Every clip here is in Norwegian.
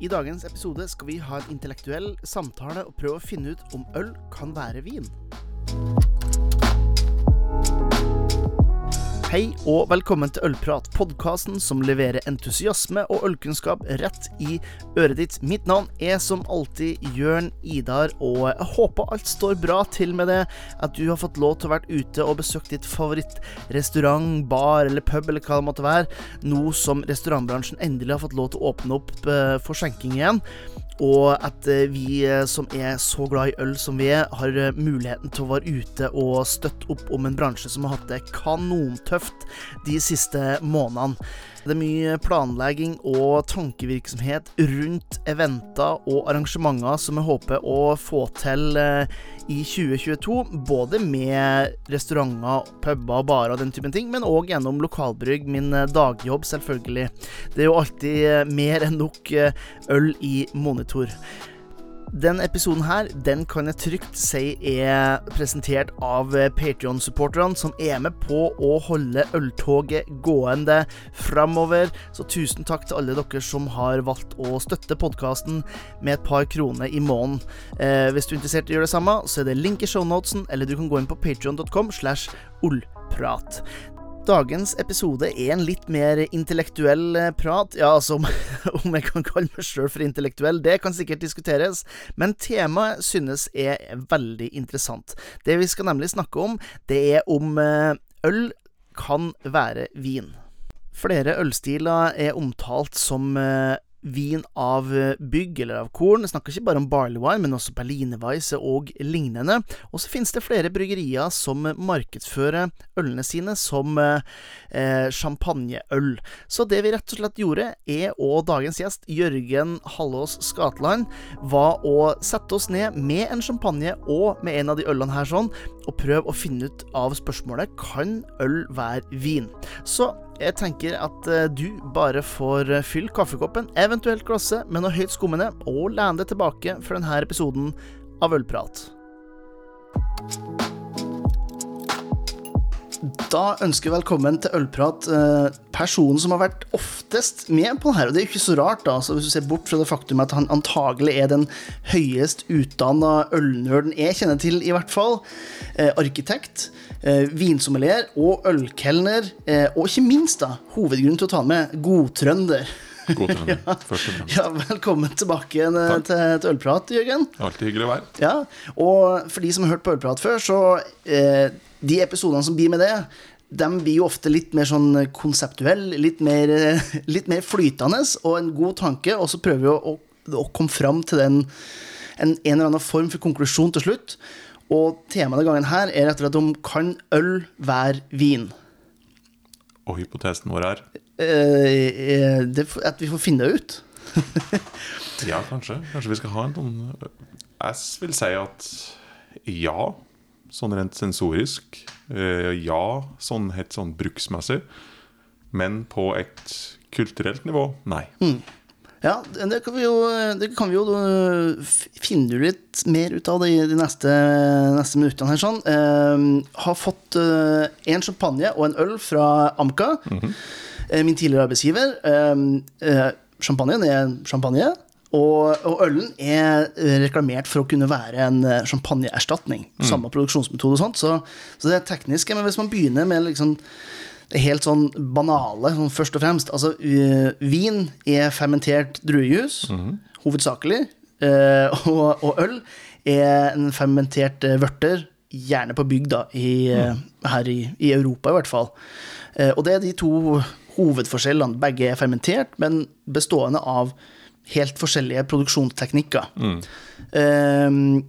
I dagens episode skal vi ha en intellektuell samtale og prøve å finne ut om øl kan være vin. Hei og velkommen til Ølprat, podkasten som leverer entusiasme og ølkunnskap rett i øret ditt. Mitt navn er som alltid Jørn Idar, og jeg håper alt står bra til med det. At du har fått lov til å være ute og besøkt ditt favorittrestaurant, bar eller pub eller hva det måtte være, nå som restaurantbransjen endelig har fått lov til å åpne opp eh, for skjenking igjen. Og at eh, vi eh, som er så glad i øl som vi er, har eh, muligheten til å være ute og støtte opp om en bransje som har hatt det kanontøft de siste månedene. Det er mye planlegging og tankevirksomhet rundt eventer og arrangementer som jeg håper å få til i 2022. Både med restauranter, puber og barer og den typen ting, men òg gjennom lokalbrygg, min dagjobb, selvfølgelig. Det er jo alltid mer enn nok øl i monitor. Den episoden her, den kan jeg trygt si er presentert av Patrion-supporterne, som er med på å holde øltoget gående framover. Så tusen takk til alle dere som har valgt å støtte podkasten med et par kroner i måneden. Eh, hvis du er interessert i å gjøre det samme, så er det link i shownotesen, eller du kan gå inn på patrion.com slash ollprat. Dagens episode er en litt mer intellektuell prat. Ja, altså, om jeg kan kalle meg sjøl for intellektuell, det kan sikkert diskuteres, men temaet synes er veldig interessant. Det vi skal nemlig snakke om, det er om øl kan være vin. Flere ølstiler er omtalt som vin av bygg eller av korn. Jeg snakker ikke bare om barley wine, men også berlinerweisse og lignende. Og så finnes det flere bryggerier som markedsfører ølene sine som eh, champagneøl. Så det vi rett og slett gjorde, er og dagens gjest, Jørgen Hallås Skatland, var å sette oss ned med en champagne og med en av de ølene her sånn, og prøve å finne ut av spørsmålet kan øl være vin. Så jeg tenker at du bare får fylle kaffekoppen, eventuelt glasset, med noe høyt skummende, og lene deg tilbake for denne episoden av Ølprat. Da ønsker vi velkommen til Ølprat personen som har vært oftest med på det her. Og det er jo ikke så rart, da, så hvis du ser bort fra det faktum at han antagelig er den høyest utdanna ølnerden jeg kjenner til, i hvert fall. arkitekt eh, vinsommelier og ølkelner, eh, og ikke minst da, hovedgrunnen til å ta med godtrønder. God trønder, ja. først og fremst. Ja, velkommen tilbake igjen eh, til, til Ølprat, Jørgen. Alltid hyggelig å være. Ja, og for de som har hørt på Ølprat før, så eh, de episodene som blir med det, de blir jo ofte litt mer sånn konseptuelle, litt litt mer flytende, og en god tanke, og så prøver vi å, å, å komme fram til den, en, en eller annen form for konklusjon til slutt. Og temaet denne gangen her er rett og slett om kan øl være vin? Og hypotesen vår er? Eh, det, at vi får finne det ut. ja, kanskje. Kanskje vi skal ha en sånn Jeg vil si at ja, sånn rent sensorisk. Ja, sånn helt sånn bruksmessig. Men på et kulturelt nivå, nei. Mm. Ja, det kan vi jo, kan vi jo finne litt mer ut av de, de neste, neste, minuttene her. sånn. Uh, har fått uh, en champagne og en øl fra Amca, mm -hmm. uh, min tidligere arbeidsgiver. champagnen er champagne, og, og, ølen er reklamert for å kunne være en champagneerstatning. Mm. Samme produksjonsmetode og sånt, så, så det er teknisk. Men hvis man begynner med liksom det helt sånn banale, sånn først og fremst. Altså, uh, vin er fermentert druejus, mm -hmm. hovedsakelig. Uh, og, og, øl er en fermentert uh, vørter, gjerne på bygda, her i, i, Europa i hvert fall. og det er de to hovedforskjellene. Begge er fermentert, men bestående av helt forskjellige produksjonsteknikker. Mm.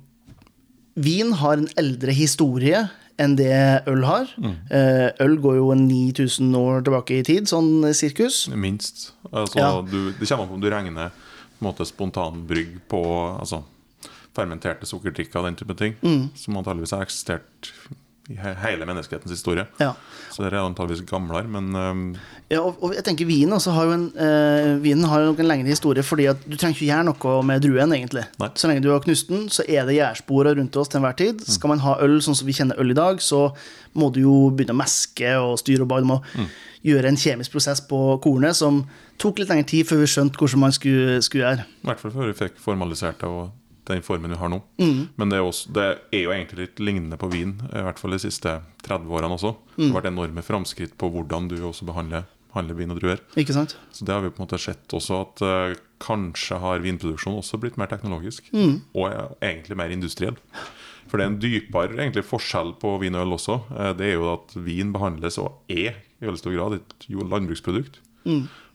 vin har en eldre historie enn det øl har. Mm. Øl går jo 9000 år tilbake i tid, sånn sirkus. Minst. Altså, ja. du, det kommer an på om du regner på en måte spontanbrygg på altså, fermenterte sukkerdrikker og den type ting, mm. som antakeligvis har eksistert i hele menneskehetens historie. Ja. Så det er antageligvis gamlere, men eh, Ja, og, og jeg tenker Vinen også har jo en uh, Vinen har jo nok en lengre historie, fordi at du trenger ikke gjøre noe med druen, egentlig. Nei. Så lenge du har knust den, så er det gjærsporer rundt oss til enhver tid. Skal man ha øl sånn som vi kjenner øl i dag, så må du jo begynne å meske og styre og bak. Du må gjøre en kjemisk prosess på kornet som tok litt lengre tid før vi skjønte hvordan man skulle, skulle gjøre. I hvert fall før vi fikk formalisert det og den formen vi har nå. Men det er, også, det er jo egentlig litt lignende på vin, i hvert fall de siste 30 årene også. Det har vært enorme framskritt på hvordan du også behandler, behandler vin og druer. Ikke sant? Så det har vi på en måte sett også, at uh, kanskje har vinproduksjonen også blitt mer teknologisk. Og er egentlig mer industriell. For det er en dypere egentlig forskjell på vin og øl også. Uh, det er jo at vin behandles og er i veldig stor grad et landbruksprodukt.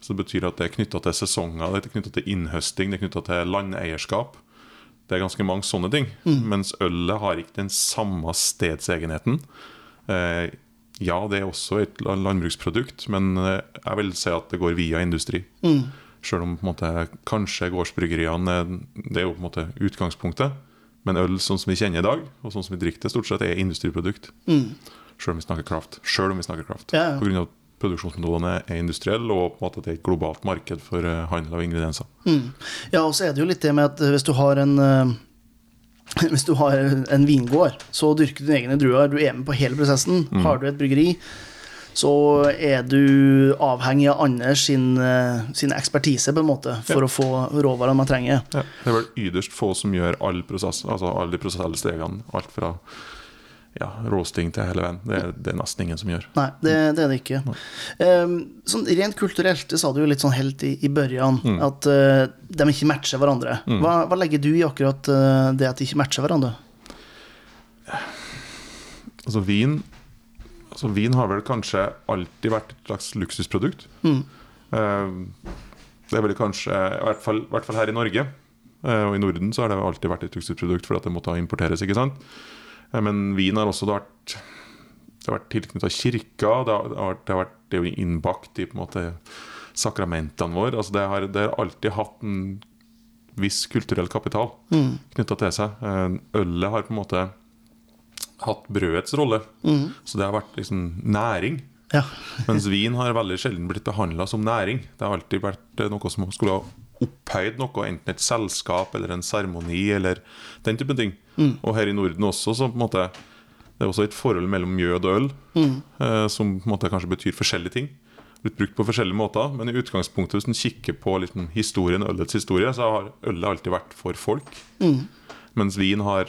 Så det betyr at det er knytta til sesonger, det er knytta til innhøsting, det er knytta til landeierskap. Det er ganske mange sånne ting. Mens ølet har ikke den samme stedsegenheten. Eh, ja, det er også et landbruksprodukt, men eh, jeg vil si at det går via industri. Selv om på en måte, kanskje gårdsbryggeriene Det er jo på en måte utgangspunktet. Men øl sånn som vi kjenner i dag, og sånn som vi drikker det, stort sett er industriprodukt. Selv om vi snakker kraft. Selv om vi snakker kraft. Ja, ja. På grunn av produksjonsmetodene er industrielle, og på en måte at det er et globalt marked for eh, handel av ingredienser. Ja, og så er det jo litt det med at hvis du har en eh, Hvis du har en vingård, så dyrker du dine egne druer, du er med på hele prosessen. Har du et bryggeri, så er du avhengig av andre sin, eh, sin ekspertise, på en måte, for Ja. å få råvarene man trenger. Ja, det er vel ytterst få som gjør alle, prosess, altså alle de prosessuelle stegene. Alt fra ja, roasting til hele veien. Det, det er nesten ingen som gjør. Nei, det, det er det ikke. Um, sånn rent kulturelt, det sa du jo litt sånn helt i, i børjan, at uh, de ikke matcher hverandre. Hva, hva legger du i akkurat uh, det at de ikke matcher hverandre? Altså vin Altså Vin har vel kanskje alltid vært et slags luksusprodukt. Eh, det er vel kanskje, i hvert fall, i hvert fall her i Norge eh, og i Norden, så har det alltid vært et luksusprodukt fordi at det måtte importeres. ikke sant? Eh, men vin har også vært det har vært tilknyttet kirka. Det har, det har, vært, det har vært det er innbakt i på en måte sakramentene våre. altså Det har, det har alltid hatt en viss kulturell kapital knytta til seg. Eh, Ølet har på en måte hatt brødets rolle. Så det har vært liksom næring. Ja. Mens vin har veldig sjelden blitt behandla som næring. Det har alltid vært eh, noe som skulle ha opphøyd noe, enten et selskap eller en seremoni eller den type ting. Og her i Norden også, så på en måte det er også et forhold mellom mjød og øl, eh, som på en måte kanskje betyr forskjellige ting. Blitt brukt på forskjellige måter, men i utgangspunktet hvis en kikker på liksom, historien, ølets historie, så har ølet alltid vært for folk. Mens vin har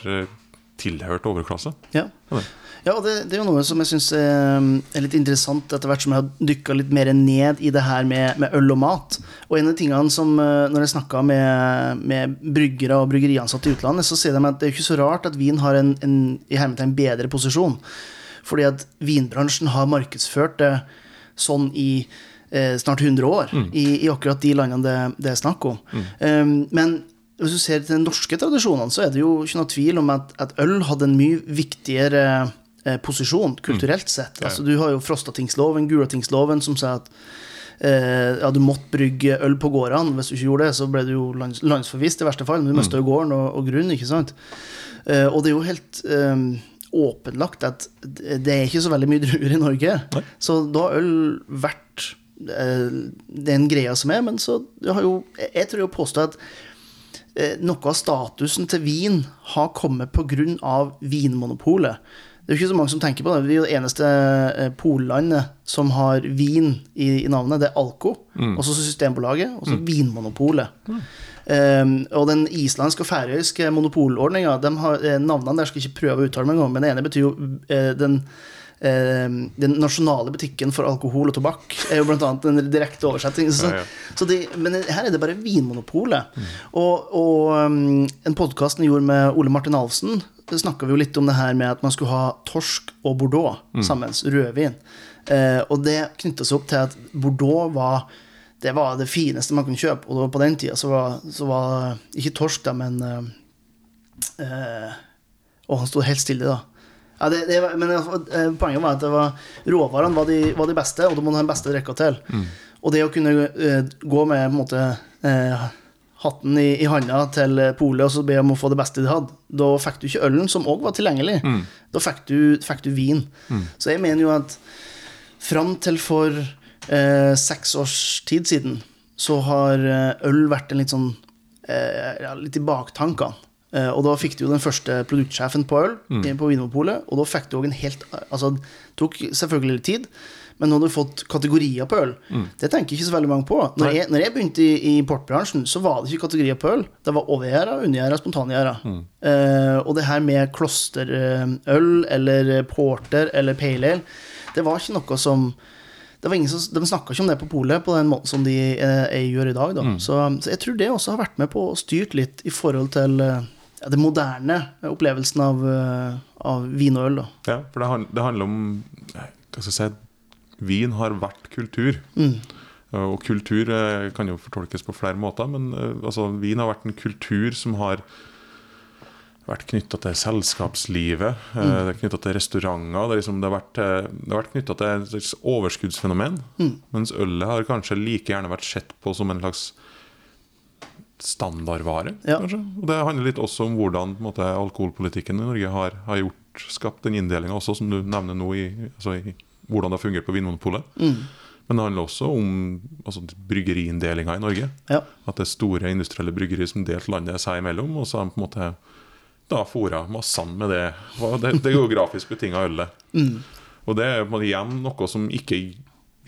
eh, tilhørt overklasse. Ja. Ja. Ja, og det, det er jo noe som jeg syns er, er litt interessant etter hvert som jeg har dykka litt mer ned i det her med, med øl og mat. Og en av tingene som eh, Når jeg snakka med, med bryggere og bryggeriansatte i utlandet, så sier de at det er ikke så rart at vin har en, en i hermetegn bedre posisjon. Fordi at vinbransjen har markedsført det sånn i eh, snart 100 år, i, i akkurat de landene det, det er snakk om. Um, men hvis du ser til de norske tradisjonene, så er det jo ikke noe tvil om at, at øl hadde en mye viktigere eh, posisjon kulturelt sett. Altså, du har jo Frostatingsloven, Gulatingsloven, som sier at eh, ja, du måtte brygge øl på gårdene. Hvis du ikke gjorde det, så ble du jo lands, landsforvist i verste fall. Men du mista jo gården og, og grunnen, ikke sant. Eh, og det er jo helt eh, åpenlagt at det er ikke så veldig mye druer i Norge. Nei. Så da har øl vært eh, den greia som er. Men så har jo Jeg, jeg tror jo påstå at noe av statusen til vin har kommet pga. Vinmonopolet. Det er jo ikke så mange som tenker på det. Vi er jo det eneste eh, pollandet som har vin i, i navnet. Det er Alco, og så Systembolaget, og så Vinmonopolet. Um, og den islandske og færøyske monopolordninga, eh, navnene der skal jeg ikke prøve å uttale meg engang, men det ene betyr jo uh, den eh, den nasjonale butikken for alkohol og tobakk er jo blant annet en direkte oversetting. Så, Ja, ja. så de, men her er det bare Vinmonopolet. Og, og um, en podkast jeg gjorde med Ole Martin Alfsen, snakka vi jo litt om det her med at man skulle ha torsk og bordeaux sammen. Rødvin. Eh, og det knytta seg opp til at bordeaux var det var det fineste man kunne kjøpe. Og på den tida så var, så var ikke torsk, da, men eh, Og han sto helt stille, da. Ja, det, det, var- men eh, poenget var at det var, råvarene var de, var de beste, og da må du ha den beste drikka til. Og det å kunne uh, gå med på en måte uh, hatten i, i handa til polet og så be om å få det beste de hadde. Da fikk du ikke ølen, som òg var tilgjengelig. Da fikk du, fikk du vin. Så jeg mener jo at fram til for eh, seks års tid siden så har eh, øl vært en litt sånn eh, litt i baktankene. Eh, og da fikk du jo den første produktsjefen på øl mm. på Vinmonopolet, og da fikk du òg en helt Altså, det tok selvfølgelig litt tid, men nå har du fått kategorier på øl. Det tenker ikke så veldig mange på. Når jeg, når jeg begynte i, i importbransjen, så var det ikke kategorier på øl. Det var overgjerda, undergjerda, spontangjerda. Mm. Uh, og det her med klosterøl eller porter eller pale ale, det var ikke noe som det var ingen som, De snakka ikke om det på polet på den måten som de eh, gjør i dag. Da. Så, så jeg tror det også har vært med på å styrt litt i forhold til eh, ja, det moderne opplevelsen av, eh, av vin og øl. Da. Ja, for det, han- det handler om Hva skal jeg si Vin har vært kultur. Og kultur eh, kan jo fortolkes på flere måter, men eh, altså, vin har vært en kultur som har vært knytta til selskapslivet, mm. det er knytta til restauranter. Det, liksom, det har vært, eh, det har vært knytta til et slags overskuddsfenomen. Mens ølet har kanskje like gjerne vært sett på som en slags standardvare. Ja. kanskje. Og det handler litt også om hvordan måte, alkoholpolitikken i Norge har, har gjort, skapt den inndelinga også, som du nevner nå, i, altså, i hvordan det har fungert på Vinmonopolet. Men det handler også om altså, bryggeriindelinga i Norge. Ja. At det er store industrielle bryggerier som delte landet seg imellom, og så har de på en måte da fôra massene med det, det, det geografisk betinga ølet. Og det er igjen noe som ikke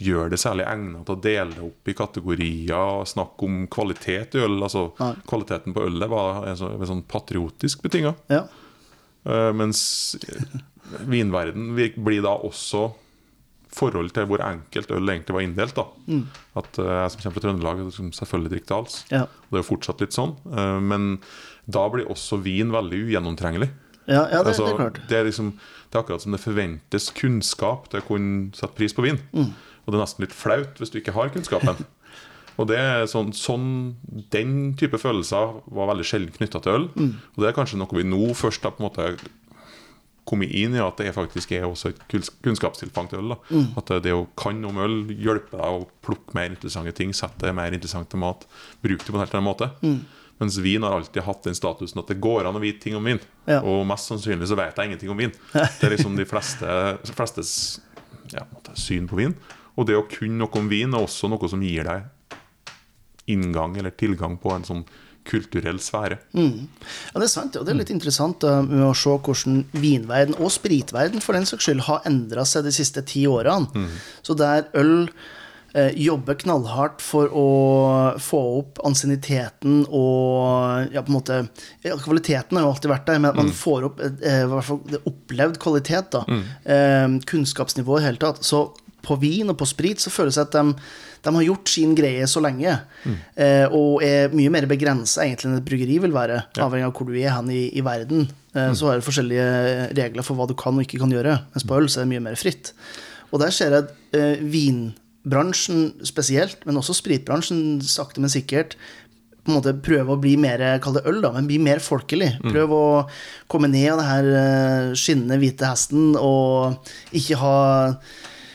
gjør det særlig egnet til å dele det opp i kategorier og snakke om kvalitet i øl. Altså, Nei. kvaliteten på ølet var en sånn, en sånn patriotisk betinga. Ja. Uh, mens vinverden blir da også forhold til hvor enkelt øl egentlig var inndelt. da At uh, Jeg som kommer fra Trøndelag, som selvfølgelig drikker Dals. Ja. Og det er jo fortsatt litt sånn. Uh, men da blir også vin veldig ugjennomtrengelig. Ja, ja det, Altså, det er klart. det, er liksom, det er akkurat som det forventes kunnskap til å kunne sette pris på vin. Mm. Og det er nesten litt flaut hvis du ikke har kunnskapen. Og det er sånn, sånn Den type følelser var veldig sjelden knytta til øl. Mm. Og det er kanskje noe vi nå først har på en måte kommet inn i, at det faktisk er også et kunnskapstilfang til øl. Mm. At det å kan om øl hjelper deg å plukke mer interessante ting, sette det mer interessant til mat, bruke det på en helt annen måte. Mm. Mens vin har alltid hatt den statusen at det går an å vite ting om vin. Ja. Og mest sannsynlig så vet jeg ingenting om vin. Det er liksom de fleste, flestes ja, syn på vin. Og det å kunne noe om vin er også noe som gir deg inngang eller tilgang på en sånn kulturell sfære. Ja, det er sant. Og det er litt interessant med å se hvordan vinverden, og spritverden for den saks skyld, har endra seg de siste ti årene. Så der øl jobbe jobber knallhardt for å få opp ansienniteten og ja, på en måte ja, Kvaliteten har jo alltid vært der, men at man får opp eh, opplevd kvalitet. da, eh, Kunnskapsnivå i hele tatt. Så på vin og på sprit så føles det at de, de har gjort sin greie så lenge, eh, og er mye mer begrensa egentlig enn et bryggeri vil være, avhengig av hvor du er hen i, i verden. Eh, Så har du forskjellige regler for hva du kan og ikke kan gjøre, mens på øl så er det mye mer fritt. Og der ser jeg at eh, vinbransjen spesielt, men også spritbransjen sakte, men sikkert, på en måte prøve å bli mer kall det øl, da, men bli mer folkelig. Prøv å komme ned av det her eh, skinnende hvite hesten og ikke ha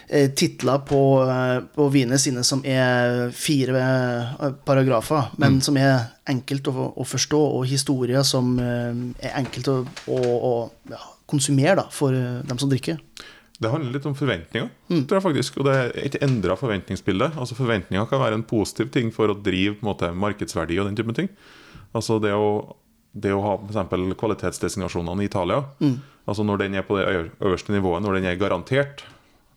titler på, eh, på vinene sine som er fire eh, paragrafer, men som er enkelt å, å forstå, og historier som eh, er enkelt å, å, å ja, konsumere da, for eh, dem som drikker. Det handler litt om forventninger, tror jeg faktisk. Og det er et endra forventningsbilde. Altså Forventninger kan være en positiv ting for å drive måte, markedsverdi og den type ting. Altså det å, det å ha f.eks. kvalitetsdesignasjonene i Italia. Altså Når den er på det øverste nivået, når den er garantert.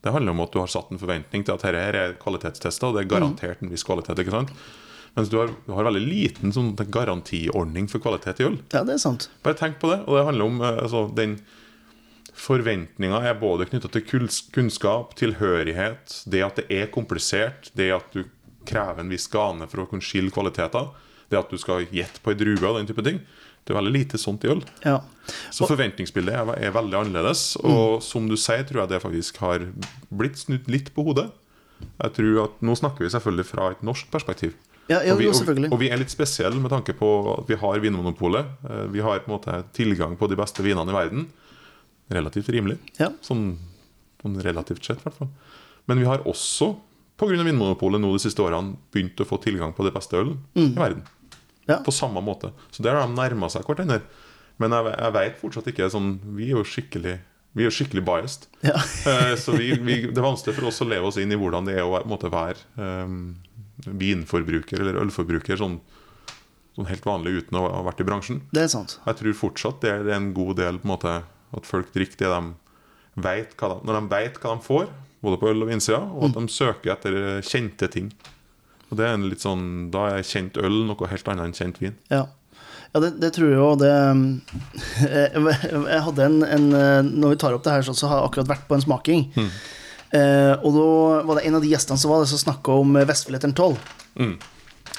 Det handler om at du har satt en forventning til at dette her er kvalitetstester, og det er garantert en viss kvalitet. ikke sant? Mens du har, du har veldig liten sånn garantiordning for kvalitet i øl. Ja, det er sant. Bare tenk på det. Og det handler om eh, altså, den Forventninga er både knytta til kunnskap, tilhørighet, det at det er komplisert, det at du krever en viss gane for å kunne skille kvaliteter, det at du skal gjette på ei drue og den type ting. Det er veldig lite sånt i øl. Ja. Så forventningsbildet er, er veldig annerledes. Og som du sier, tror jeg det faktisk har blitt snudd litt på hodet. Jeg tror at Nå snakker vi selvfølgelig fra et norsk perspektiv. Ja, ja, og, vi, og, og vi er litt spesielle med tanke på at vi har Vinmonopolet. Eh, Vi har på en måte tilgang på de beste vinene i verden. Relativt rimelig. Ja. Sånn, sånn relativt sett, i hvert fall. Men vi har også, pga. Vinmonopolet nå de siste årene, begynt å få tilgang på det beste ølen Mm. i verden. Ja. På samme måte. Så der har de nærma seg hverandre. Men jeg, jeg veit fortsatt ikke sånn Vi er jo skikkelig Vi er jo skikkelig biased. Ja. Eh, så vi, vi, det er vanskelig for oss å leve oss inn i hvordan det er å være um, vinforbruker eller ølforbruker sånn, sånn helt vanlig uten å ha vært i bransjen. Det er sant. Jeg tror fortsatt det er en god del på en måte at folk drikker det de vet hva de, Når de vet hva de får, både på øl og vinsida, og at de søker etter kjente ting. Og det er en litt sånn, Da er kjent øl noe helt annet enn kjent vin. Ja. Ja, det, det tror jeg jo. Det jeg, jeg hadde en, en Når vi tar opp det her, så har jeg akkurat vært på en smaking. Eh, og da var det en av de gjestene som var der, som snakka om Vestfilletteren 12. Mm.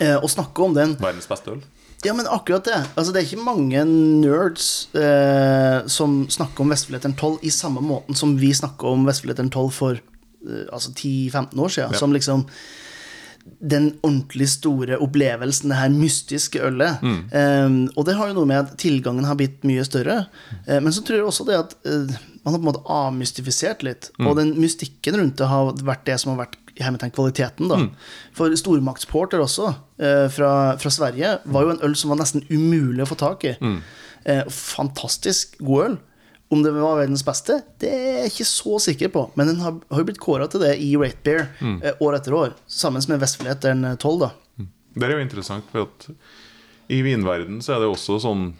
Eh, og snakka om den Verdens beste øl. Ja, men akkurat det. Altså, det er ikke mange nerds eh, som snakker om Vestfilletteren 12 i samme måten som vi snakka om Vestfilletteren 12 for eh, altså 10-15 år siden. Ja. Som liksom den ordentlig store opplevelsen, det her mystiske ølet. Eh, og det har jo noe med at tilgangen har blitt mye større. Uh, men så tror jeg også det at uh, man har på en måte avmystifisert litt. Og den mystikken rundt det har vært det som har vært hermetegn kvaliteten. da For Stormaktsporter også, eh, fra, fra Sverige, var jo en øl som var nesten umulig å få tak i. Eh, fantastisk god øl. Om det var verdens beste, det er jeg ikke så sikker på. Men den har, har jo blitt kåra til det i Rate Bear mm. år etter år. Sammen med Vestfilletteren 12, da. Det er jo interessant, for at i vinverden så er det også sånn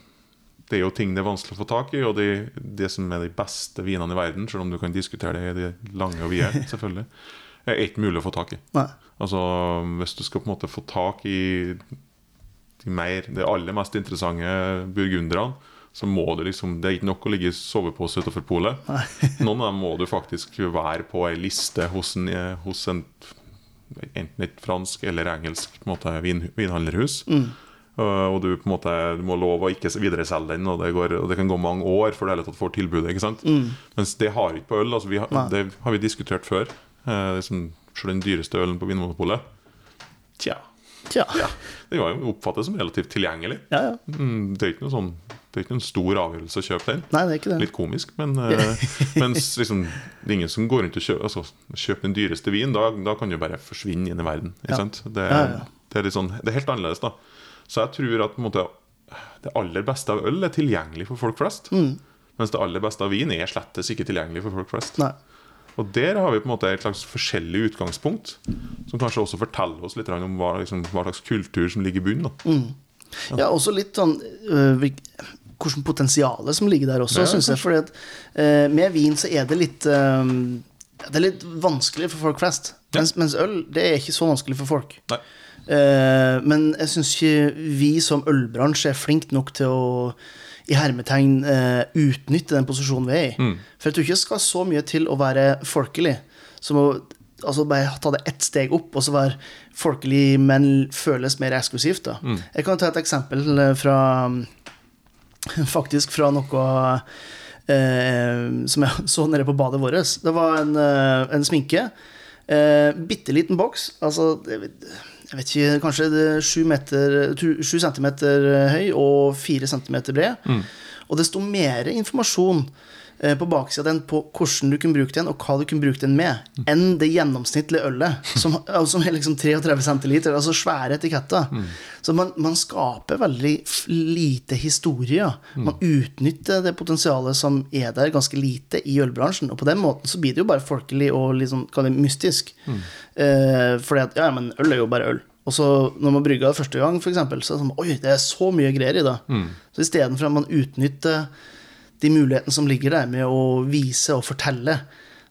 Det er jo ting det er vanskelig å få tak i, og det, det som er de beste vinene i verden, selv om du kan diskutere det i det lange og vide, selvfølgelig, er ikke mulig å få tak i. Nei. Altså, hvis du skal på en måte få tak i de mer, de aller mest interessante burgunderne, så må du liksom Det er ikke nok å ligge i sovepose utenfor polet. Noen av dem må du faktisk være på ei liste hos en, hos en enten et fransk eller engelsk på en måte, vin, vinhandlerhus. Uh, og du på en måte du må love å ikke videreselge den, og det, går, og det kan gå mange år før du hele tatt får tilbudet. ikke sant? Mens det har ikke på øl. Altså vi har, det har vi diskutert før. Uh, liksom, selv den dyreste ølen på Vinmonopolet. Tja. Tja. Ja, Den var jo oppfattet som relativt tilgjengelig. Ja, ja. Mm, det er ikke noe sånn Det er ikke en stor avgjørelse å kjøpe den. Nei, det er ikke det. Litt komisk, men uh, mens liksom, det er ingen som går rundt og kjøper altså, kjøper den dyreste vinen. Da, da kan du bare forsvinne inn i verden. Ja. sant? Det, Ja, ja. det, er sånn, det er helt annerledes, da. Så jeg tror at måte, det aller beste av øl er tilgjengelig for folk flest. Mm. Mens det aller beste av vin er slettes ikke tilgjengelig for folk flest. Nei. Og der har vi på en måte et slags forskjellig utgangspunkt, som kanskje også forteller oss litt om hva, liksom, hva slags kultur som ligger i bunnen. Mm. Ja, også litt sånn øh, hvil- Hvordan potensialet som ligger der også, Ja, synes jeg. Fordi at øh, med vin så er det litt øh, Det er litt vanskelig for folk flest. Mens, mens øl, det er ikke så vanskelig for folk. Eh, men jeg syns ikke vi som ølbransje er flinke nok til å i hermetegn eh, utnytte den posisjonen vi er i. For jeg tror ikke det skal så mye til å være folkelig. Som å altså bare ta det ett steg opp, og så være folkelig, men føles mer eksklusivt. da Jeg kan ta et eksempel eh, fra Faktisk fra noe eh, som jeg så nede på badet vårt. Det var en, eh, en sminke. Eh, Bitte liten boks. Altså, jeg vet, jeg vet ikke, kanskje sju, meter, sju centimeter høy og fire centimeter bred. Og det sto mer informasjon på baksida den på hvordan du kunne bruke den, og hva du kunne bruke den med, enn det gjennomsnittlige ølet, som, som er liksom 33 centiliter, altså svære etiketter. Så man, man skaper veldig lite historie. Man utnytter det potensialet som er der, ganske lite i ølbransjen. Og på den måten så blir det jo bare folkelig og liksom, det mystisk. Eh, fordi at ja, men øl er jo bare øl. Og så når man brygger det første gang, for eksempel, så er det sånn Oi, det er så mye greier i det. Så istedenfor at man utnytter de mulighetene som ligger der med å vise og fortelle,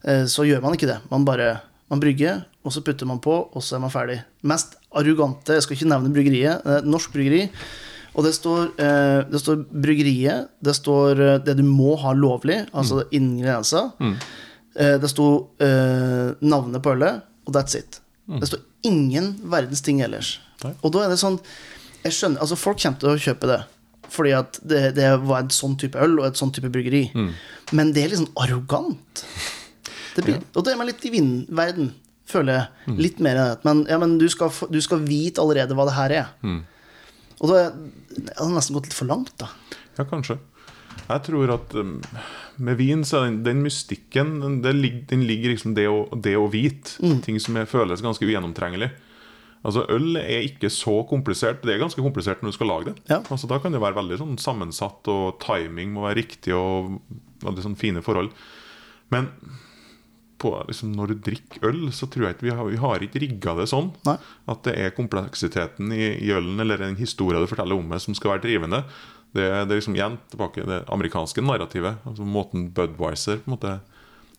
eh, så gjør man ikke det. Man bare man brygger, og så putter man på, og så er man ferdig. Mest arrogante Jeg skal ikke nevne bryggeriet. Det er et norsk bryggeri. Og det står, eh, det står bryggeriet, det står eh, det du må ha lovlig, altså ingredienser. Eh, det sto navnet på ølet, og that's it. Det står ingen verdens ting ellers. Nei. Og da er det sånn Jeg skjønner, altså Folk kommer til å kjøpe det fordi at det, det var en sånn type øl og et sånn type bryggeri. Men det er litt sånn arrogant. Det blir, Og det er man litt i vindverden, føler jeg. Litt mer enn det. Men, ja, men du, skal, du skal vite allerede hva det her er. Og da har det nesten gått litt for langt, da. Ja, kanskje. Jeg tror at um, med vin så er den, den mystikken den, den ligger liksom det å, det å vite. Ting som er, føles ganske ugjennomtrengelig. Altså Øl er ikke så komplisert. Det er ganske komplisert når du skal lage det. Ja. Altså Da kan det være veldig sånn sammensatt, og timing må være riktig, og veldig sånn fine forhold. Men på, liksom, når du drikker øl, så tror jeg ikke vi har, vi har ikke rigga det sånn. Nei. At det er kompleksiteten i, i ølen eller den historien du forteller om det, som skal være drivende. Det, det er liksom igjen tilbake det amerikanske narrativet. Altså Måten Budwiser på en måte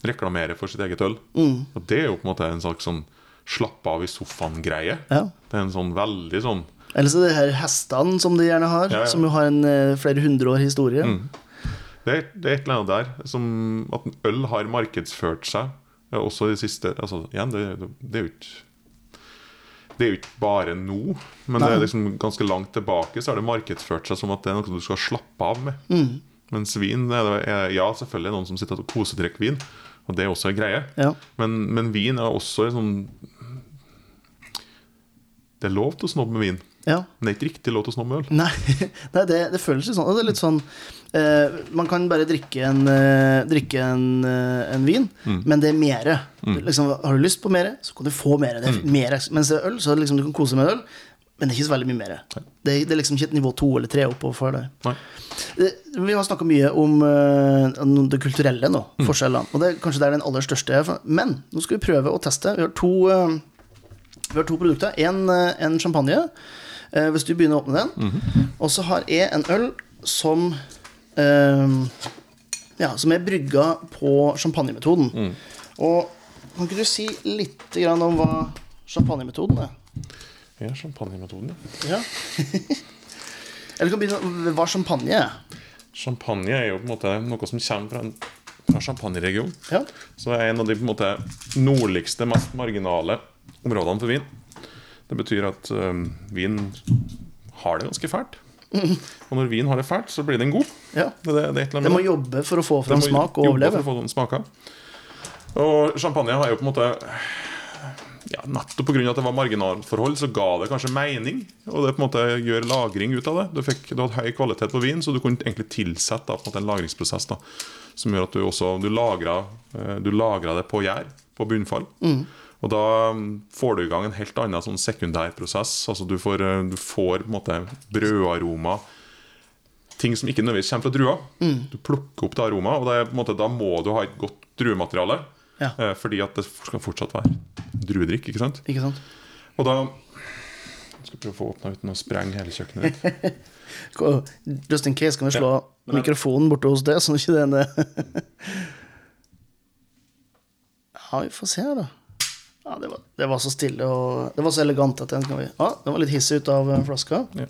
reklamerer for sitt eget øl. Mm. Og Det er jo på en måte en slags sånn slapp av i sofaen-greie. Ja. Det er en sånn veldig sånn Eller så det her hestene som de gjerne har, Ja, ja. som jo har en eh, flere hundre år historie. det er, det er et eller annet der som at øl har markedsført seg også i det siste altså, igjen, det, det er jo ikke det er jo ikke bare nå, men det er liksom ganske langt tilbake så har det markedsført seg som at det er noe du skal slappe av med. Mm. Mens vin er, det- er, Ja, selvfølgelig er det noen som sitter og kosedrikker vin, og det er også en greie. Ja. Men, men vin er også en sånn Det er lov til å snobbe med vin, ja. men det er ikke riktig lov til å snobbe med øl. Nei, nei det, det føles litt sånn. Det er litt sånn eh, Man kan bare drikke en, eh, drikke en, eh, en vin, Mm. men det er mere. Liksom, har du lyst på mere, så kan du få mere. Det Mm. mere. Mens det er øl, så liksom, du kan kose med øl, men det er ikke så veldig mye mer. Det, det er liksom ikke et nivå to eller tre oppover der. Vi har snakka mye om uh, det kulturelle nå, Mm. forskjellene. Og det er kanskje det er den aller største. er. Men nå skal vi prøve å teste. Vi har to, eh, vi har to produkter. En, eh, en champagne, eh, hvis du begynner å åpne den. Mhm. Og så har jeg en øl som eh, Ja, som er brygga på champagnemetoden. Mm. Og kan ikke du si litt grann om hva champagnemetoden er? Ja, champagnemetoden, ja. Eller kan begynne hva champagne er. Champagne er jo på en måte noe som kommer fra, en, fra champagneregionen. Ja. Så det er en av de på en måte nordligste, mest marginale områdene for vin. Det betyr at øhm, vin har det ganske fælt. Og når vin har det fælt, så blir den god. ja. Det, det, det Det må det. jobbe for å få fram smak og overleve. For å få den smaker. Og champagne har jo på en måte ja, Nettopp pga. at det var marginalforhold, så ga det kanskje mening. Og det på en måte gjør lagring ut av det. Du, fikk, du hadde høy kvalitet på vin, så du kunne egentlig tilsette da, på en, en lagringsprosess da, som gjør at du også du lagra, eh, du lagra det på gjær, på bunnfall. Og da mm, får du i gang en helt annen sånn sekundærprosess. Altså du får, eh, du får på en måte brødaroma ting som ikke nødvendigvis kommer fra druer. Du plukker opp det aromaet, og det måte, da må du ha et godt druemateriale. Ja. eh, Fordi at det skal fortsatt være druedrikk. ikke sant? Ikke sant? Og da skal prøve å få åpna uten å sprenge hele kjøkkenet ditt. Justin Just in case kan vi slå Ja, men- mikrofonen borte hos deg, sånn ikke den Ja, vi får se da. Ja, det var, det var så stille og Det var så elegant at den kan vi Ja, den var litt hissig ut av eh, flaska. Ja.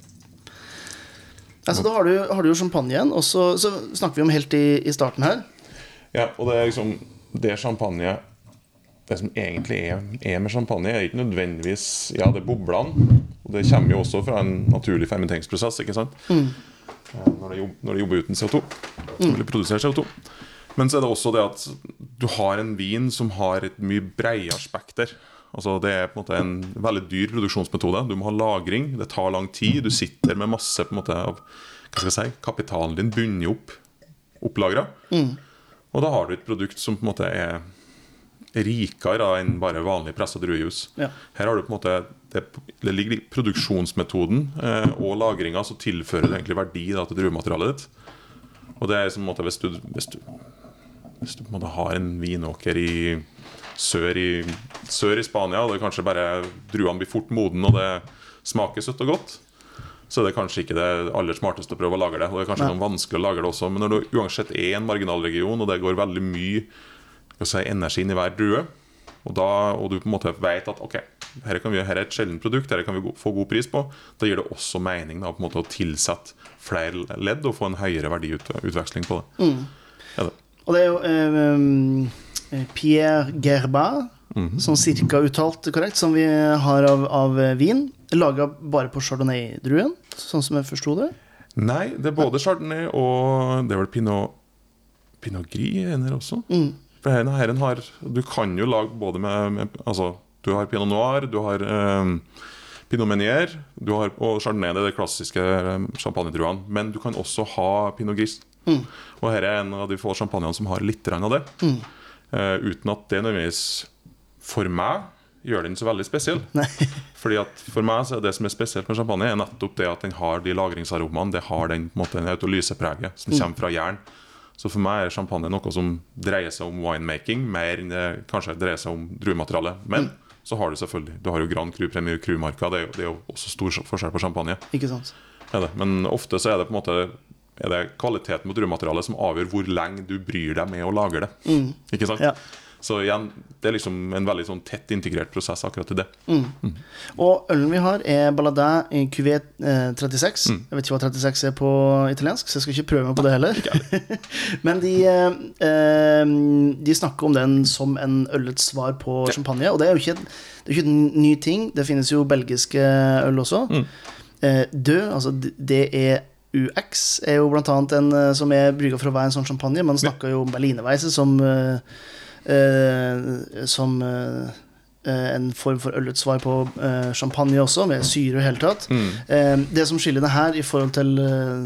Altså, da har du, har du jo champagnen, og så, så snakker vi om helt i, i starten her. Ja, og det er liksom Det champagne Det som egentlig er, er med champagne, er ikke nødvendigvis Ja, det er boblene. Og det kommer jo også fra en naturlig fermenteringsprosess, ikke sant? Mm. Når, det jobber, når det jobber uten CO2. Eller produserer CO2. Men så er det også det at du har en vin som har et mye bredere spekter. Altså Det er på en måte en veldig dyr produksjonsmetode. Du må ha lagring, det tar lang tid. Du sitter med masse på en måte av hva skal jeg si, kapitalen din bundet opp, opplagra. Og da har du et produkt som på en måte er rikere enn bare vanlig pressa druejus. Ja. Her har du på en måte det, det ligger i produksjonsmetoden eh, og lagringa, så tilfører du egentlig verdi da, til druematerialet ditt. Og det er som en måte hvis du, hvis du, hvis du på en måte har en vinåker i sør i, sør i Spania, og det kanskje bare druene blir fort moden, og det smaker søtt og godt, så er det kanskje ikke det aller smarteste å prøve å lage det. Og det er kanskje noe vanskelig å lage det også, men når du uansett er en marginalregion, og det går veldig mye si, energi inn i hver drue, og, da, og du på en måte vet at ok, her, kan vi, her er et sjeldent produkt, her kan vi få god pris på, da gir det også mening da, å tilsette flere ledd og få en høyere verdiutveksling på det. Ja, det. Og det er jo eh, um, Pierre Gerba, Mhm. sånn cirka uttalt korrekt, som vi har av, av eh, vin. Laga bare på chardonnay-druen, sånn som jeg forsto det. Nei, det er både chardonnay og det er vel pinot, pinot gris er der også. For her, herren har Du kan jo lage både med, med Altså, du har pinot noir, du har eh, pinot Menier du har, og chardonnay. Det er de klassiske eh, champagnedruene. Men du kan også ha pinot gris. Og her er en av de få champagnene som har litt av det. Eh, uten at det nødvendigvis for meg gjør den så veldig spesiell. Nei. Fordi at For meg så er det som er spesielt med champagne, er nettopp det at den har de lagringsaromaene. Det har den på en måte, den autolysepreget som kommer fra jern. Så for meg er champagne noe som dreier seg om winemaking mer enn det kanskje dreier seg om druemateriale. Men så har du selvfølgelig Du har jo Grand Cru Premier Cru-marka. Det, det er jo også stor forskjell på champagne. Ikke sant? Men ofte så er det på en måte er det kvaliteten på druematerialet som avgjør hvor lenge du bryr deg med å lage det. Ikke sant? Ja. Så igjen, det er liksom en veldig sånn tett integrert prosess akkurat i det. Og ølen vi har, er Balladin i QV eh, 36. Mm. Jeg vet ikke hva 36 er på italiensk, så jeg skal ikke prøve meg på det heller. Men de, eh, eh, de snakker om den som en ølets svar på champagne. Og det er jo ikke, det er ikke en ny ting. Det finnes jo belgiske øl også. Mm. Eh, Død, altså det er jo blant annet en eh, som er brygga for å være en sånn champagne. Man snakker jo om berlinerweise som uh, Som eh, en form for ølets svar på champagne også, med syre i hele tatt. Mm. det som skiller det her i forhold til,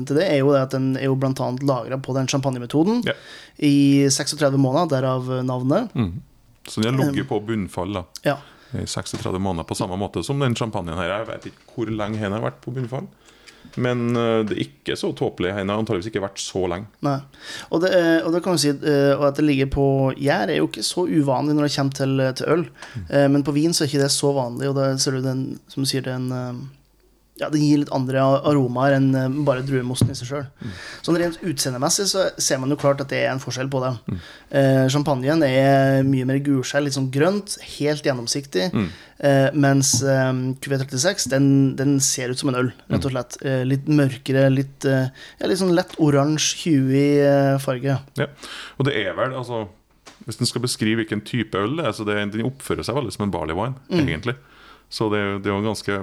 til det, er jo det at den er jo blant annet lagra på den champagnemetoden Ja. i 36 måneder, derav navnet. Så den har ligget på bunnfall da Ja. i 36 måneder, på samme måte som den champagnen her. Jeg vet ikke hvor lenge den har vært på bunnfall. Men eh, det er ikke så tåpelig. Den har antageligvis ikke vært så lenge. Nei. Og det, eh, og det kan vi si eh, at det ligger på gjær, er jo ikke så uvanlig når det kommer til, til øl. Mm. Men på vin så er ikke det så vanlig, og da ser du den, som du sier, den eh, ja, det gir litt andre aromaer enn eh, bare druemosten i seg sjøl. Sånn rent utseendemessig så ser man jo klart at det er en forskjell på det. Eh, champagnen er mye mer gulskjell, litt sånn grønt, helt gjennomsiktig. Eh, mens eh, QV36 den, den ser ut som en øl, rett og slett. Eh, litt mørkere, litt, eh, ja, litt sånn lett oransje, huey eh, farge. Ja. Og det er vel, altså Hvis en skal beskrive hvilken type øl det er, så det, den oppfører seg veldig som en barley wine, egentlig. Så det, det er jo ganske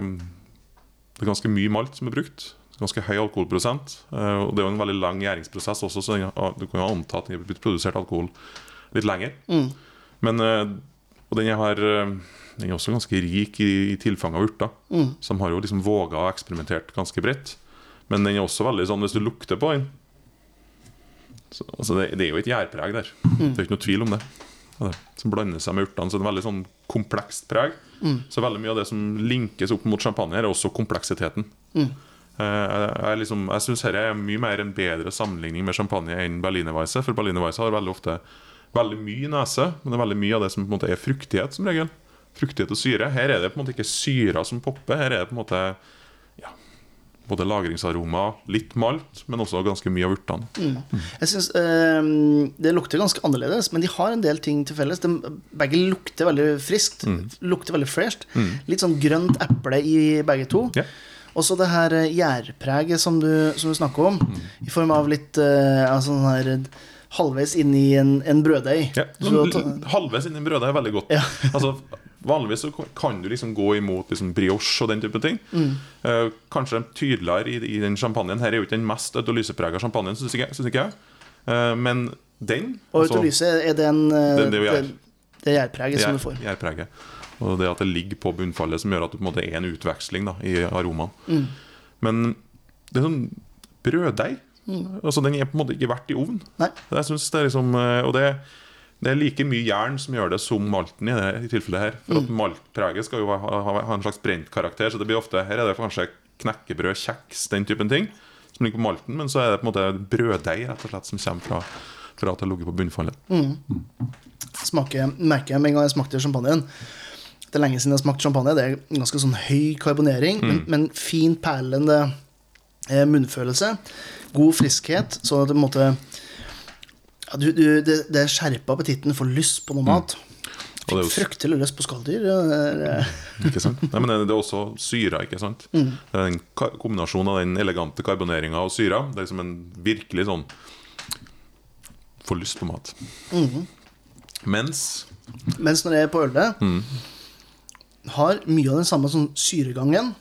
Det er ganske mye malt som er brukt. Ganske høy alkoholprosent. eh, Og det er jo en veldig lang gjæringsprosess også, så du kan jo anta at den har blitt produsert alkohol litt lenger. Men eh, Og den har eh, Den er også ganske rik i, i tilfang av urter. Så de har jo liksom våga og eksperimentert ganske bredt. Men den er også veldig sånn hvis du lukter på den så, altså det, det er jo et gjærpreg der. Det er ikke noe tvil om det. Det. Som blander seg med urtene. Så det er en veldig sånn komplekst preg. Så veldig mye av det som linkes opp mot champagne, her er også kompleksiteten. Mm. Jeg, jeg, liksom, jeg syns dette er mye mer en bedre sammenligning med champagne enn Berlinerweisse. For Berlinerweisse har veldig ofte veldig mye nese, men det er veldig mye av det som på en måte er fruktighet, som regel. Fruktighet og syre. Her er det på en måte ikke syra som popper. Her er det på en måte både lagringsaroma, litt malt, men også ganske mye av urtene. Jeg synes eh, Det lukter ganske annerledes, men de har en del ting til felles. De, begge lukter veldig friskt. Lukter veldig fresht. Litt sånn grønt eple i begge to. Yeah. Og så det her eh, gjærpreget som du, som du snakker om, i form av litt eh, altså sånn her halvveis inni en, en brøddeig. Ja, Så sånn, halvveis inni brødet er veldig godt. Ja. altså, vanligvis så kan du liksom gå imot liksom brioche og den type ting. Mm. Eh, kanskje tydeligere i, i den champagnen. Her er jo ikke den mest autolyseprega champagnen, syns ikke, synes ikke jeg. Eh, men den og altså, er den eh, Det- det er gjærpreget som du får. gjær- gjærpreget. Og det at det ligger på bunnfallet, som gjør at det på en måte er en utveksling da, i aromaen. Mm. Men det er sånn brøddeig. Altså, den er på en måte ikke verdt i ovn. Nei. Jeg synes det er liksom eh, Og det, det er like mye jern som gjør det som malten i det i tilfellet her. For at maltpreget skal jo ha, ha, ha en slags brent karakter, så det blir ofte Her er det kanskje knekkebrød, kjeks, den typen ting som ligger på malten, men så er det på en måte brøddeig rett og slett som kommer fra, fra at det har ligget på bunnfallet. Smaker, merker jeg med en gang jeg smakte champagnen. Det er lenge siden jeg har smakt champagne. Det er ganske sånn høy karbonering, men, men fin, perlende eh, munnfølelse. God friskhet, sånn at det på en måte ja, du, du, det, det skjerper appetitten, for lyst på noe mat. Fikk det er jo Fryktelig lyst på skalldyr. eh, Ikke sant? Nei, men det det er også syra, ikke sant? Det er en kombinasjon av den elegante karboneringa og syra. Det er liksom en virkelig sånn Får lyst på mat. Mens Mens når jeg er på ølet, har mye av den samme sånn syregangen.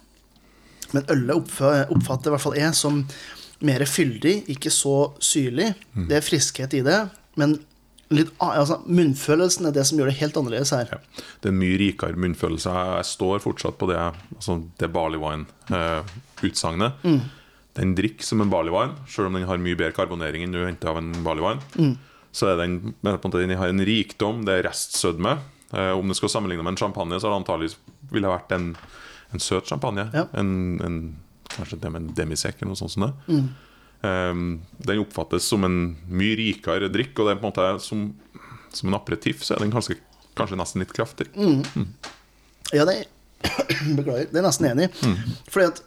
Men ølet oppfatter i hvert fall jeg som mer fyldig, ikke så syrlig. Det er friskhet i det, men litt, altså, munnfølelsen er det som gjør det helt annerledes her. ja, Det er en mye rikere munnfølelse. Jeg, står fortsatt på det, altså det barley wine-utsagnet. Den drikker som en barley wine, selv om den har mye bedre karbonering enn du henter av en barley wine. Så er den, på en måte, den har en rikdom, det er restsødme. Eh, om det skal sammenligne med en champagne, så har det antakelig vært en, en søt champagne. Ja. En, en, kanskje det med en demisek eller noe sånt som det. Eh, den oppfattes som en mye rikere drikk, og det er på en måte som, som en aperitiff så er den kanskje, kanskje nesten litt kraftig. Ja, det Beklager. Det er jeg nesten enig i. Fordi at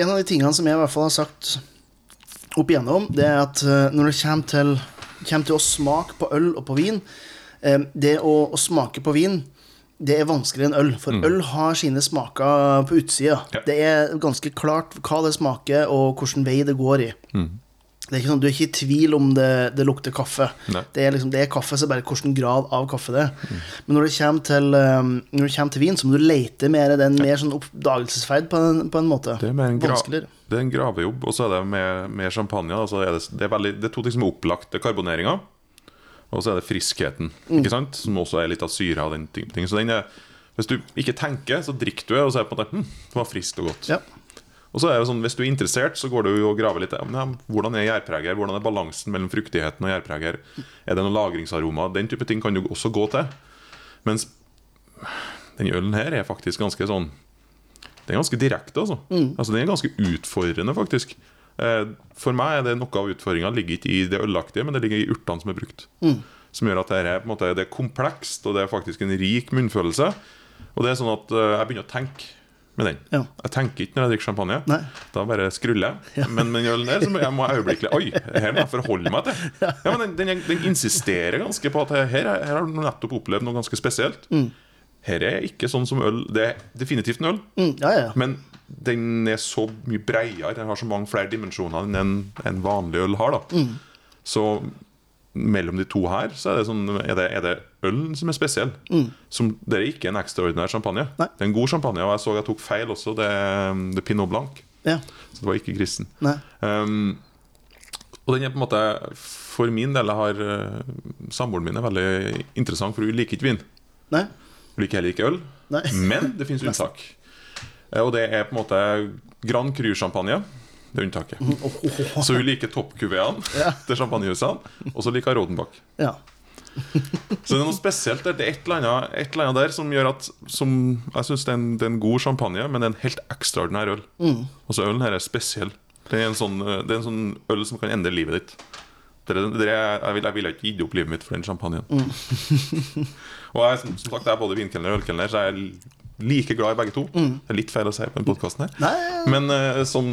En av de tingene som jeg i hvert fall har sagt opp igjennom, det er at eh, når det kommer til, kommer til å smake på øl og på vin eh, Det å, å smake på vin det er vanskeligere enn øl, for øl har sine smaker på utsida. Ja. Det er ganske klart hva det smaker, og hvilken vei det går i. Det er ikke sånn, Du er ikke i tvil om det, det lukter kaffe. Det er, liksom, det er kaffe, så bare hvilken grad av kaffe det er. Men når det kommer til, um, når det kommer til vin, så må du lete mer. Det er en mer sånn oppdagelsesferd på en, på en måte. Det er, mer en Vanskeligere. det er en gravejobb, og så er det med, med champagne. Altså er det, det, er veldig, det er to ting som er opplagt. Det er karboneringa, og så er det friskheten. Mm. Ikke sant? Som også er litt av syra og den type ting. Så den er, hvis du ikke tenker, så drikker du og så er det på en måte hm, det var friskt og godt. Ja. Og så er det sånn, Hvis du er interessert, så går du og graver litt. Ja, hvordan er gjærpreger? Hvordan er balansen mellom fruktigheten og gjærpreger? Er det noen lagringsaroma? Den type ting kan du også gå til. Mens den ølen her er faktisk ganske sånn Den er ganske direkte, altså. altså den er ganske utfordrende, faktisk. Eh, For meg er det noe av utfordringa ligger ikke i det ølaktige, men det ligger i urtene som er brukt. Som gjør at det, er, måte, det er komplekst, og det er faktisk en rik munnfølelse. Og det er sånn at eh, jeg begynner å tenke med den. Ja. Jeg tenker ikke når jeg drikker champagne. Nei. Da bare skruller jeg. Men med den ølen der så må jeg må øyeblikkelig Oi, her må jeg forholde meg til. Ja, men den, den, den insisterer ganske på at her, her har du nettopp opplevd noe ganske spesielt. Her er ikke sånn som øl. Det er definitivt en øl, Mm, ja, ja. men den er så mye bredere. Den har så mange flere dimensjoner enn en, en vanlig øl har. da Så mellom de to her Så er det, sånn, er det, er det ølen som er spesiell. Som, det er ikke en ekstraordinær champagne. Nei. Det er en god champagne, og jeg så jeg tok feil også. Det, er- det er Pinot Blanc. ja. Så det var ikke grisen. Um, og den er på en måte For min del har uh, Samboeren min er veldig interessant, for hun liker ikke vin. Nei. Hun liker heller ikke øl. Nei. Men det finnes unntak. Eh, Og det er på en måte Grand Cru-champagne. Det er unntaket. Så hun liker toppkuveene Ja. til champagnehusene, og så liker hun Rodenbach. Ja. Så det er noe spesielt der. Det er et eller annet, et eller annet der som gjør at som, Jeg syns det, det er en god champagne, men det er en helt ekstraordinær øl. Altså Ølen her er spesiell. Det er en sånn, eh, det er en sånn øl som kan endre livet ditt. Det er, det er, jeg ville vil ikke gitt opp livet mitt for den champagnen. og jeg, som som sagt, jeg er både vinkelner og ølkelner, så jeg like glad i begge to. Det er litt feil å si på den podkasten her. Nei, Men uh, som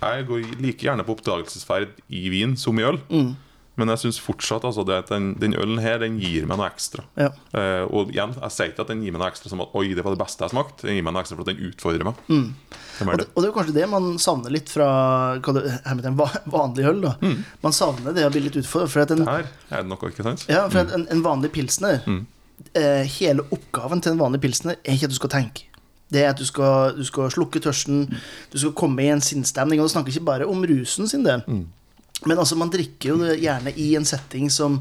Jeg går like gjerne på oppdagelsesferd i vin som i øl. Men jeg syns fortsatt altså, det at den, den ølen her Den gir meg noe ekstra. Ja. Uh, og igjen, jeg sier ikke at den gir meg noe ekstra som at Oi, det var det beste jeg har smakt. Den gir meg noe ekstra for at den utfordrer meg. Det er Og det, det. og det er kanskje det man savner litt fra det, her med en vanlig øl. da Man savner det å bli litt utfordret. For at en, Her er det noe, ikke sant? ja, for mm. en, en vanlig pilsner eh, Hele oppgaven til en vanlig pilsner er ikke at du skal tenke. Det er at du skal, du skal slukke tørsten, du skal komme i en sinnsstemning. Og du snakker ikke bare om rusen sin del. Men altså, man drikker jo det gjerne i en setting som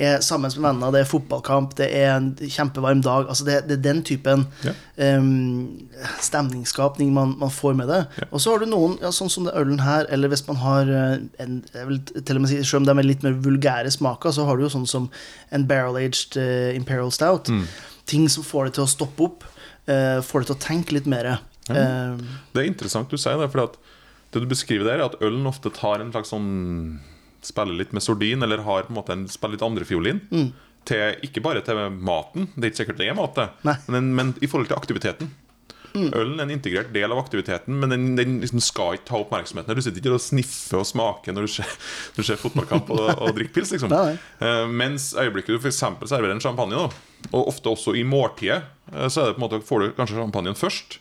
er sammen med venner. Det er fotballkamp, det er en kjempevarm dag. Altså, det, det er den typen Ja. um, stemningsskapning man, man får med det. Og så har du noen, ja, sånn som det ølen her, eller hvis man har eh, en jeg vil til og med si, Selv om de er litt mer vulgære smaker, så har du jo sånn som en barrel-aged uh, Imperial Stout. Ting som får det til å stoppe opp, uh, får det til å tenke litt mer. Eh, Det er interessant du sier det, for det du beskriver der, er at ølen ofte tar en slags sånn Spiller litt med sordin, eller har på en måte en, spiller litt andrefiolin. Til, ikke bare til maten, det er ikke sikkert det er mat, men, men i forhold til aktiviteten. Ølen er en integrert del av aktiviteten, men den, den liksom skal ikke ta oppmerksomheten. Du sitter ikke og sniffer og smaker når du ser, når du ser fotballkamp og, og drikker pils. Liksom. Eh, mens øyeblikket du f.eks. serverer en champagne, da, og ofte også i måltidet, eh, så er det på en måte, får du kanskje champagnen først,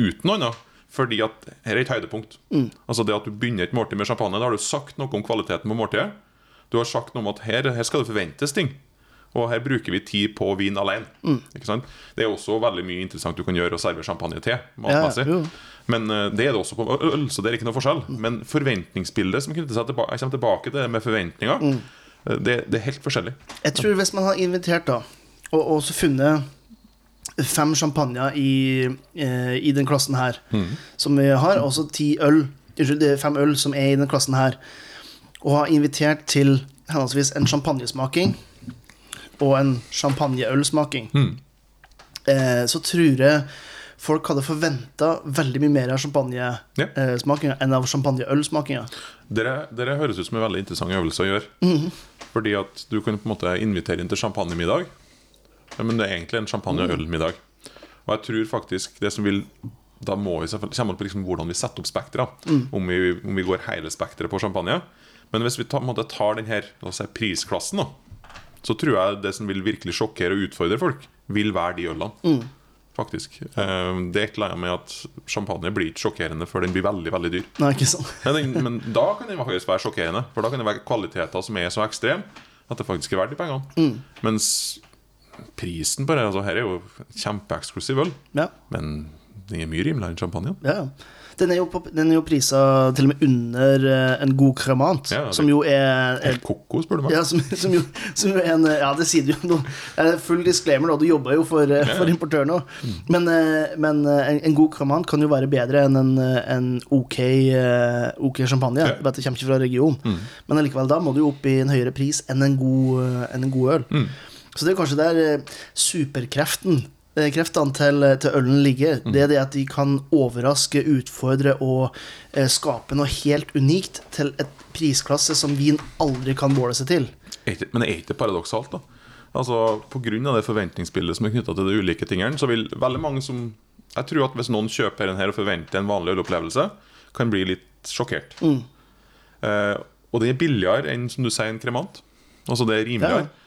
uten noe annet. Fordi at her er et høydepunkt. Altså det at du begynner et måltid med champagne, da har du sagt noe om kvaliteten på måltidet. Du har sagt noe om at her, her skal det forventes ting. Og her bruker vi tid på vin alene. Ikke sant? Det er også veldig mye interessant du kan gjøre å servere champagne til. matmessig jo. Men eh, det er det også på øl, så det er ikke noe forskjell. Men forventningsbildet som knytter seg tilbake Jeg kommer tilbake til det med forventninger. eh, Det, det er helt forskjellig. Jeg tror hvis man har invitert da Og, og så funnet fem champagner i, eh, i den klassen her Som vi har, og så ti øl Unnskyld, det er fem øl som er i den klassen her Og har invitert til henholdsvis en champagnesmaking og en champagneølsmaking, Mm. eh, så tror jeg folk hadde forventa veldig mye mer av Ja. champagnesmakinga enn av champagneølsmakinga. Dere, dere høres ut som en veldig interessant øvelse å gjøre. Mhm. Fordi at du kan på en måte invitere inn til champagnemiddag, men det er egentlig en champagne- og ølmiddag. Og jeg tror faktisk det som vil Da må vi selvfølgelig komme det på liksom hvordan vi setter opp spekteret. Mm. Om, vi, om vi går hele spekteret på champagne. Men hvis vi tar, tar den her la oss si, prisklassen, da, så tror jeg det som vil virkelig sjokkere og utfordre folk, vil være de ølene. Mm. Faktisk. Eh, Det er et eller annet med at champagne blir ikke sjokkerende før den blir veldig veldig dyr. Nei, ikke sånn. men, men da kan den faktisk være sjokkerende. For da kan det være kvaliteter som er så ekstreme at det faktisk er verdt de pengene. Mm. Mens prisen på det altså, Her er jo kjempeeksklusiv øl, Ja. men den er mye rimeligere enn champagne. ja. Den er jo, på, den er jo prisa til og med under eh, en god kremant, Ja, som jo er, er koko, spør du meg. ja, som, som, jo, som jo en Ja, det sier du jo. nå. Full disclaimer, da. Du jobber jo for, eh, for importøren òg. Men, eh, men en, en god kremant kan jo være bedre enn en, en ok, ok champagne. Ja. Dette kommer ikke fra regionen. Men allikevel, da må du jo opp i en høyere pris enn en god, enn en god øl. Så det er kanskje der eh, superkreften eh, Kreftene til, til ølen ligger. Det er det at de kan overraske, utfordre og eh, skape noe helt unikt til et prisklasse som vin aldri kan måle seg til. Men det er ikke paradoksalt, da? Altså, av det forventningsbildet som er knytta til de ulike tingene, så vil veldig mange som Jeg tror at hvis noen kjøper den her og forventer en vanlig ølopplevelse, kan bli litt sjokkert. Eh, og den er billigere enn som du sier en kremant. Altså det er rimeligere. Ja.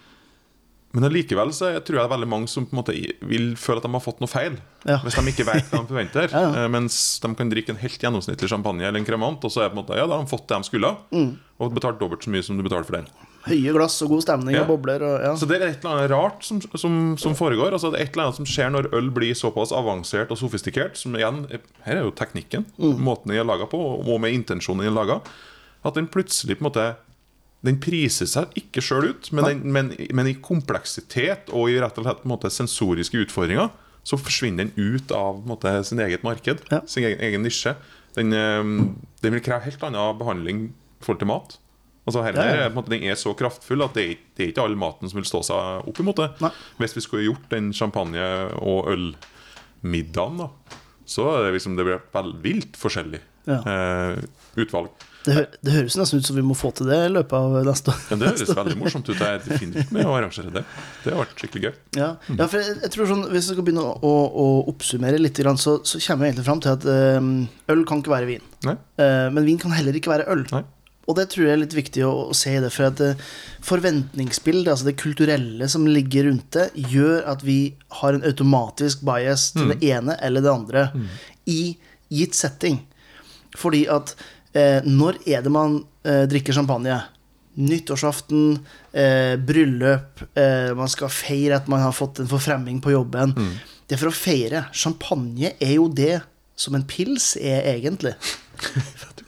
Men allikevel så jeg tror jeg det er veldig mange som på en måte vil føle at de har fått noe feil. Ja. Hvis de ikke vet hva de forventer. Ja, ja. Eh, mens de kan drikke en helt gjennomsnittlig champagne eller en kremant, og så er det på en måte, ja, da har de fått det de skulle, Mm. og betalt dobbelt så mye som du betalte for den. Høye glass og god stemning og bobler og ja. Så det er et eller annet rart som, som, som foregår. Altså det er et eller annet som skjer når øl blir såpass avansert og sofistikert. Som igjen, Her er jo teknikken. Måten den er laga på, og med intensjonen den er laga. At den plutselig på en måte Den priser seg ikke sjøl ut, men, den, men, men i kompleksitet og i rett og slett måte sensoriske utfordringer så forsvinner den ut av måte, sin eget marked, Ja. sin egen, egen nisje. Den, eh, den vil kreve helt annen behandling i forhold til mat. Altså her, Ja, ja. måte, Den er så kraftfull at det er, det er ikke all maten som vil stå seg opp imot det. Nei. Hvis vi skulle gjort den champagne- og ølmiddagen, da, så er det liksom det blir veldig vilt forskjellig eh, utvalg. Det, hø det høres nesten ut som vi må få til det i løpet av neste år. Men det høres veldig morsomt ut. Jeg er definitivt med å arrangere det. Det har vært skikkelig gøy. Ja, ja for jeg, jeg tror sånn Hvis vi skal begynne å, å, å oppsummere litt, så, så kommer vi egentlig fram til at eh, øl kan ikke være vin. Nei? Eh, men vin kan heller ikke være øl. Nei. Og det tror jeg er litt viktig å, å se i det. For at eh, forventningsbildet, altså det kulturelle som ligger rundt det, gjør at vi har en automatisk bias til det ene eller det andre i gitt setting. Fordi at eh, når er det man eh, drikker champagne? Nyttårsaften, eh, bryllup, eh, man skal feire at man har fått en forfremming på jobben. Det er for å feire. Champagne er jo det som en pils er, egentlig.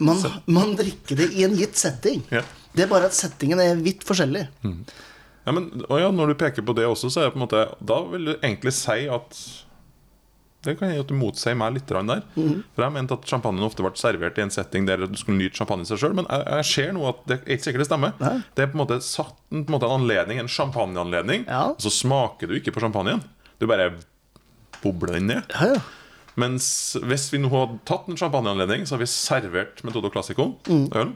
Man, man drikker det i en gitt setting. Ja. Det er bare at settingen er vidt forskjellig. Ja, men ja, Når du peker på det også, så er det på en måte Da vil du egentlig si at Det kan jeg at du motsier meg litt der. For jeg mente at champagnen ofte ble servert i en setting der du skulle nyte champagne seg sjøl. Men jeg, jeg ser nå at det er ikke sikkert det stemmer. Nei. Det er på en måte satt på en, måte en anledning, en champagneanledning, Ja. og så smaker du ikke på champagnen. Du bare bobler den ned. Ja, ja. Mens hvis vi nå hadde tatt en champagneanledning, så har vi servert Metodo Classico, øl.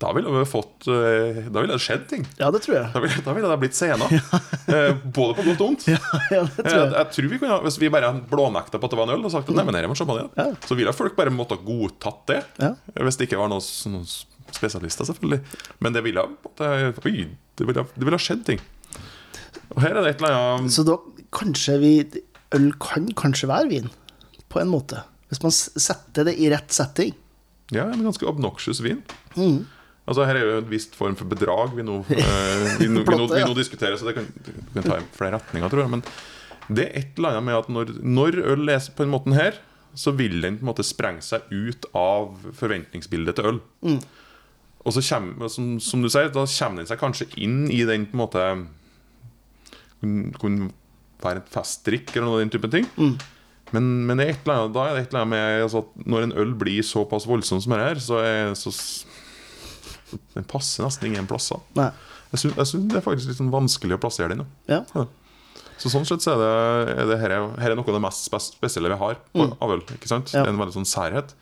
Da ville vi fått eh, Da ville det skjedd ting. ja, det tror jeg. Da ville, da ville det blitt scener. Ja. både på godt og vondt. Ja, ja, det tror Jeg, jeg. jeg tror vi kunne, Hvis vi bare blånekta på at det var en øl, og sagt at nei, men her er champagne, Ja. så ville folk bare måtte ha godtatt det. Ja. Hvis det ikke var noen, noen spesialister, selvfølgelig. Men det ville, oi, det ville, det ville skjedd ting. Og her er det et eller annet Så da kanskje vi Øl kan kanskje være vin, på en måte. Hvis man setter det i rett setting. Ja, en ganske obnoxious vin. Mm. Altså Her er jo en viss form for bedrag vi nå, eh, vi, nå, vi, nå, vi nå diskuterer, så det kan, det kan ta flere retninger, tror jeg. Men det er et eller annet med at når, når øl er på den måten her, så vil den på en måte sprenge seg ut av forventningsbildet til øl. Mm. Og så kommer, som, som du sier, da kommer den seg kanskje inn i den på en måte Kunne være en festdrikk eller noe av den typen ting. Mm. Men, men det er et eller annet, da er det et eller annet med altså, når en øl blir såpass voldsom som det her, så er så Den passer nesten ingen plasser. Nei. Jeg syns, det er faktisk litt sånn vanskelig å plassere den. Ja. Ja. Så sånn sett så er det, er det her, er, her er noe av det mest spesielle vi har på, mm. øl. ikke sant? Ja. Det er en veldig sånn særhet.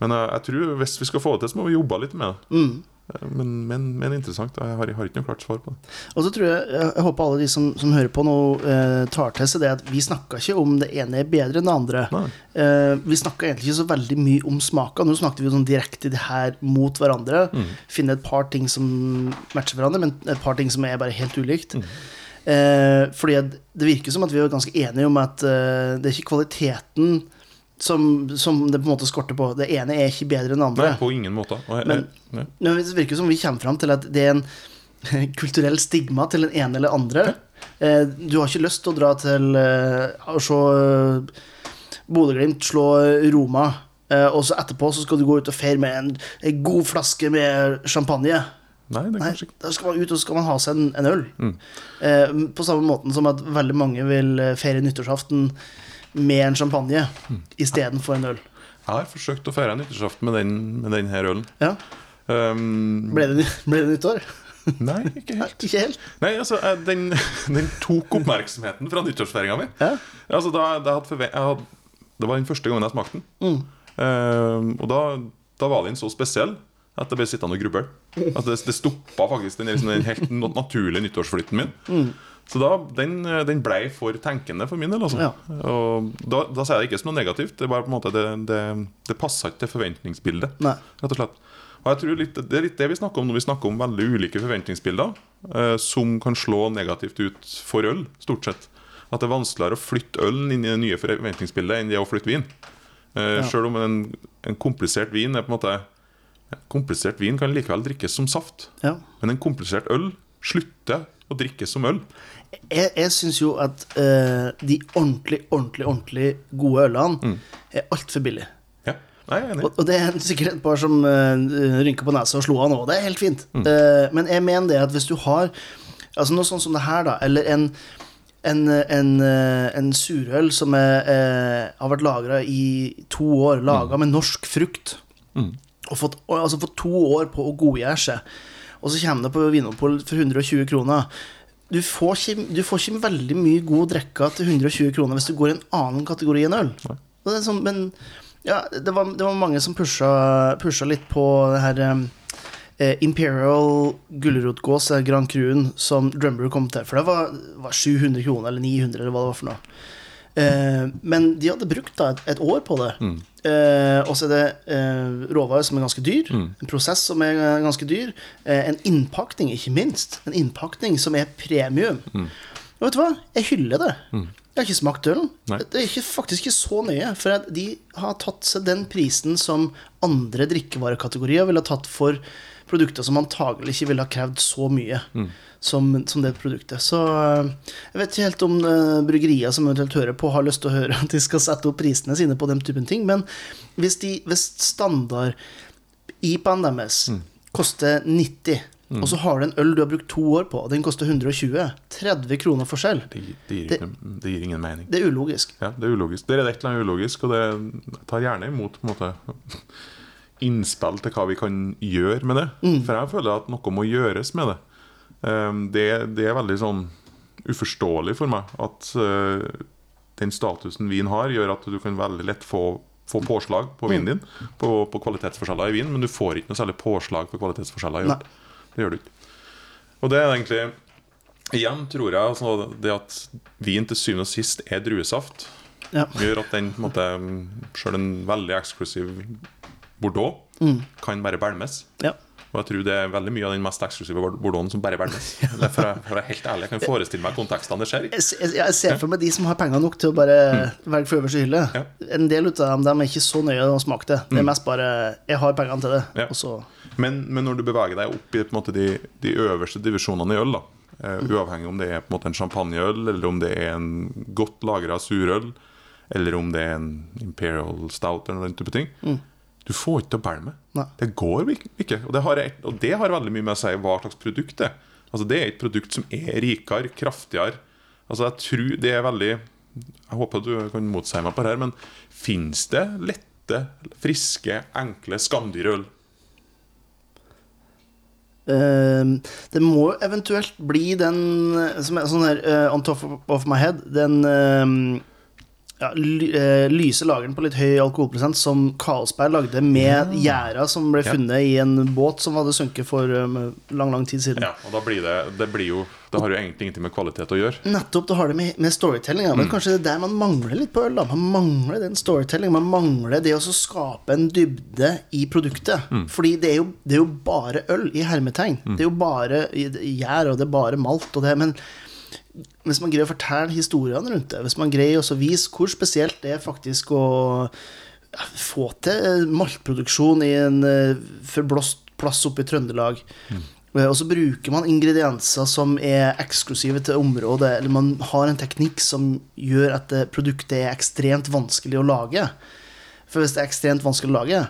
Men jeg, jeg tror hvis vi skal få det til, så må vi jobbe litt med det. Mm. Men, men, men interessant. Jeg har, jeg har ikke noe klart svar på det. Og så tror jeg, jeg, håper alle de som, som hører på nå, eh, tar til seg det at vi snakka ikke om det ene er bedre enn det andre. Eh, vi snakka egentlig ikke så veldig mye om smaker. Nå snakket vi sånn direkte det her mot hverandre. Finne et par ting som matcher hverandre, men et par ting som er bare helt ulikt. Eh, fordi det virker som at vi er ganske enige om at eh, det er ikke kvaliteten som, som det på en måte skorter på. Det ene er ikke bedre enn det andre. Nei, på ingen måte. Og jeg, Men- jeg. Men det virker som vi kommer fram til at det er en kulturell stigma til den ene eller andre. Eh, Du har ikke lyst til å dra til eh, å se eh, Bodø-Glimt slå Roma, eh, og så etterpå så skal du gå ut og feire med en, en god flaske med champagne. nei, det er Nei, kanskje ikke da skal man ut og skal man ha seg en, en øl. Eh, på samme måten som at veldig mange vil feire nyttårsaften med en champagne mm. istedenfor en øl. Jeg har forsøkt å feire nyttårsaften med med den her ølen. Ja. Um, Ble, det, ble det nyttår? Nei, ikke helt. Ikke helt? Nei, altså, den, den tok oppmerksomheten fra nyttårsfeiringa mi. Ja. Altså, da, da hadde hadde, det var den første gangen jeg smakte den. Mm. Um, og da, da var den så spesiell at jeg ble sittende og gruble. Altså, det, det stoppa faktisk den, liksom, den helt naturlige nyttårsflytten min. Mm. Så da, den, den blei for tenkende for min del. Altså. Ja. Og da, da sier jeg det ikke som noe negativt. Det er bare på en måte Det, det, det passer ikke til forventningsbildet. Nei. Rett og slett. Og jeg tror litt, Det er litt det vi snakker om når vi snakker om veldig ulike forventningsbilder, eh, som kan slå negativt ut for øl, stort sett. At det er vanskeligere å flytte ølen inn i det nye forventningsbildet enn det å flytte vin. Eh, Ja. Selv om en, en komplisert vin er på en måte Komplisert vin kan likevel drikkes som saft. Ja. Men en komplisert øl slutter å drikkes som øl. Jeg, jeg syns jo at uh, de ordentlig, ordentlig, ordentlig gode ølene er altfor billige. Ja, Nei, jeg er enig. Og, og det er sikkert et par som uh, rynker på nesa og slo av nå. Det er helt fint. Eh, men jeg mener det at hvis du har Altså noe sånt som det her, da, eller en en, en, en surøl som er, eh, har vært lagra i to år, laga med norsk frukt, og fått, altså fått to år på å godgjøre seg, og så kommer det på Vinopol for 120 kroner du får, ikke, du får ikke veldig mye god drikke til 120 kroner hvis du går i en annen kategori enn øl. Sånn, men ja, det var, det var mange som pusha, pusha litt på det her eh, Imperial gulrotgås, eh, Grand Cruen, som Drumber kom til. For det var, var 700 kroner, eller 900, eller hva det var for noe. Eh, men de hadde brukt da et, et år på det. Eh, og så er det eh, råvarer som er ganske dyr, en prosess som er eh, ganske dyr, eh, en innpakning, ikke minst. En innpakning som er premium. Og vet du hva? Jeg hyller det. Jeg har ikke smakt ølen. Det er ikke, faktisk ikke så nøye. For de har tatt seg den prisen som andre drikkevarekategorier ville tatt for produkter som antagelig ikke ville ha krevd så mye som, som det produktet. Så øh, jeg vet ikke helt om uh, bryggerier som eventuelt hører på, har lyst til å høre at de skal sette opp prisene sine på den typen ting. Men hvis, de, hvis standard IPA-en deres koster 90 og så har du en øl du har brukt to år på, og den koster 120. 30 kroner forskjell. Det, det, gir Det- ikke, det gir ingen mening. Det er ulogisk. Ja, det er ulogisk. Det er et eller annet ulogisk, og det tar gjerne imot på en måte, innspill til hva vi kan gjøre med det. For jeg føler at noe må gjøres med det. Um, det, det er veldig sånn uforståelig for meg at uh, den statusen vin har, gjør at du kan veldig lett få, få påslag på vinen din, på, på kvalitetsforskjeller i vin, men du får ikke noe særlig påslag på kvalitetsforskjeller øl. Det gjør du ikke. Og det er egentlig Igjen tror jeg altså, det at vin til syvende og sist er druesaft, Ja. gjør at den på en måte Selv en veldig eksklusiv Bordeaux kan bare belmes. Ja. Og jeg tror det er veldig mye av den mest eksklusive Bordeauxen som bare er For jeg er helt ærlig, jeg kan forestille meg kontekstene det skjer i. Jeg, jeg, ser for meg de som har penger nok til å bare velge for øverste hylle. Ja. En del av dem, de er ikke så nøye å smake det. Det er mest bare 'jeg har pengene til det', Ja. og så Men, men når du beveger deg opp i måte, de, de øverste divisjonene i øl, da, eh, uavhengig om det er på en måte en champagneøl, eller om det er en godt lagra surøl, eller om det er en Imperial Stout eller den type ting Du får ikke til å bælme. Nei. Det går ikke. Og, det har, og det har veldig mye med å si hva slags produkt det er. Altså, det er et produkt som er rikere, kraftigere. Altså, jeg tror det er veldig Jeg håper du kan motsi meg på det her, men fins det lette, friske, enkle Skandyr-øl? Eh, det må eventuelt bli den eh, som er sånn her uh, on top of my head, den eh, ja, ly, eh, lyse lageren på litt høy alkoholprosent som Karlsberg lagde med gjæra som ble Ja. funnet i en båt som hadde sunket for um, lang, lang tid siden. Ja, og da blir det Det blir jo Det har jo egentlig ingenting med kvalitet å gjøre. Nettopp, det har det med, med storytelling. Ja. Mm. Men kanskje det er der man mangler litt på øl. da Man mangler den storytelling. Man mangler det å skape en dybde i produktet. Mm. Fordi det er, jo, det er jo bare øl, i hermetegn. Det er jo bare gjær, og det er bare malt. Og det, men hvis man greier å fortelle historiene rundt det, hvis man greier å vise hvor spesielt det er faktisk å få til maltproduksjon i en eh, forblåst plass oppe i Trøndelag mm. Og så bruker man ingredienser som er eksklusive til området, eller man har en teknikk som gjør at produktet er ekstremt vanskelig å lage. For hvis det er ekstremt vanskelig å lage,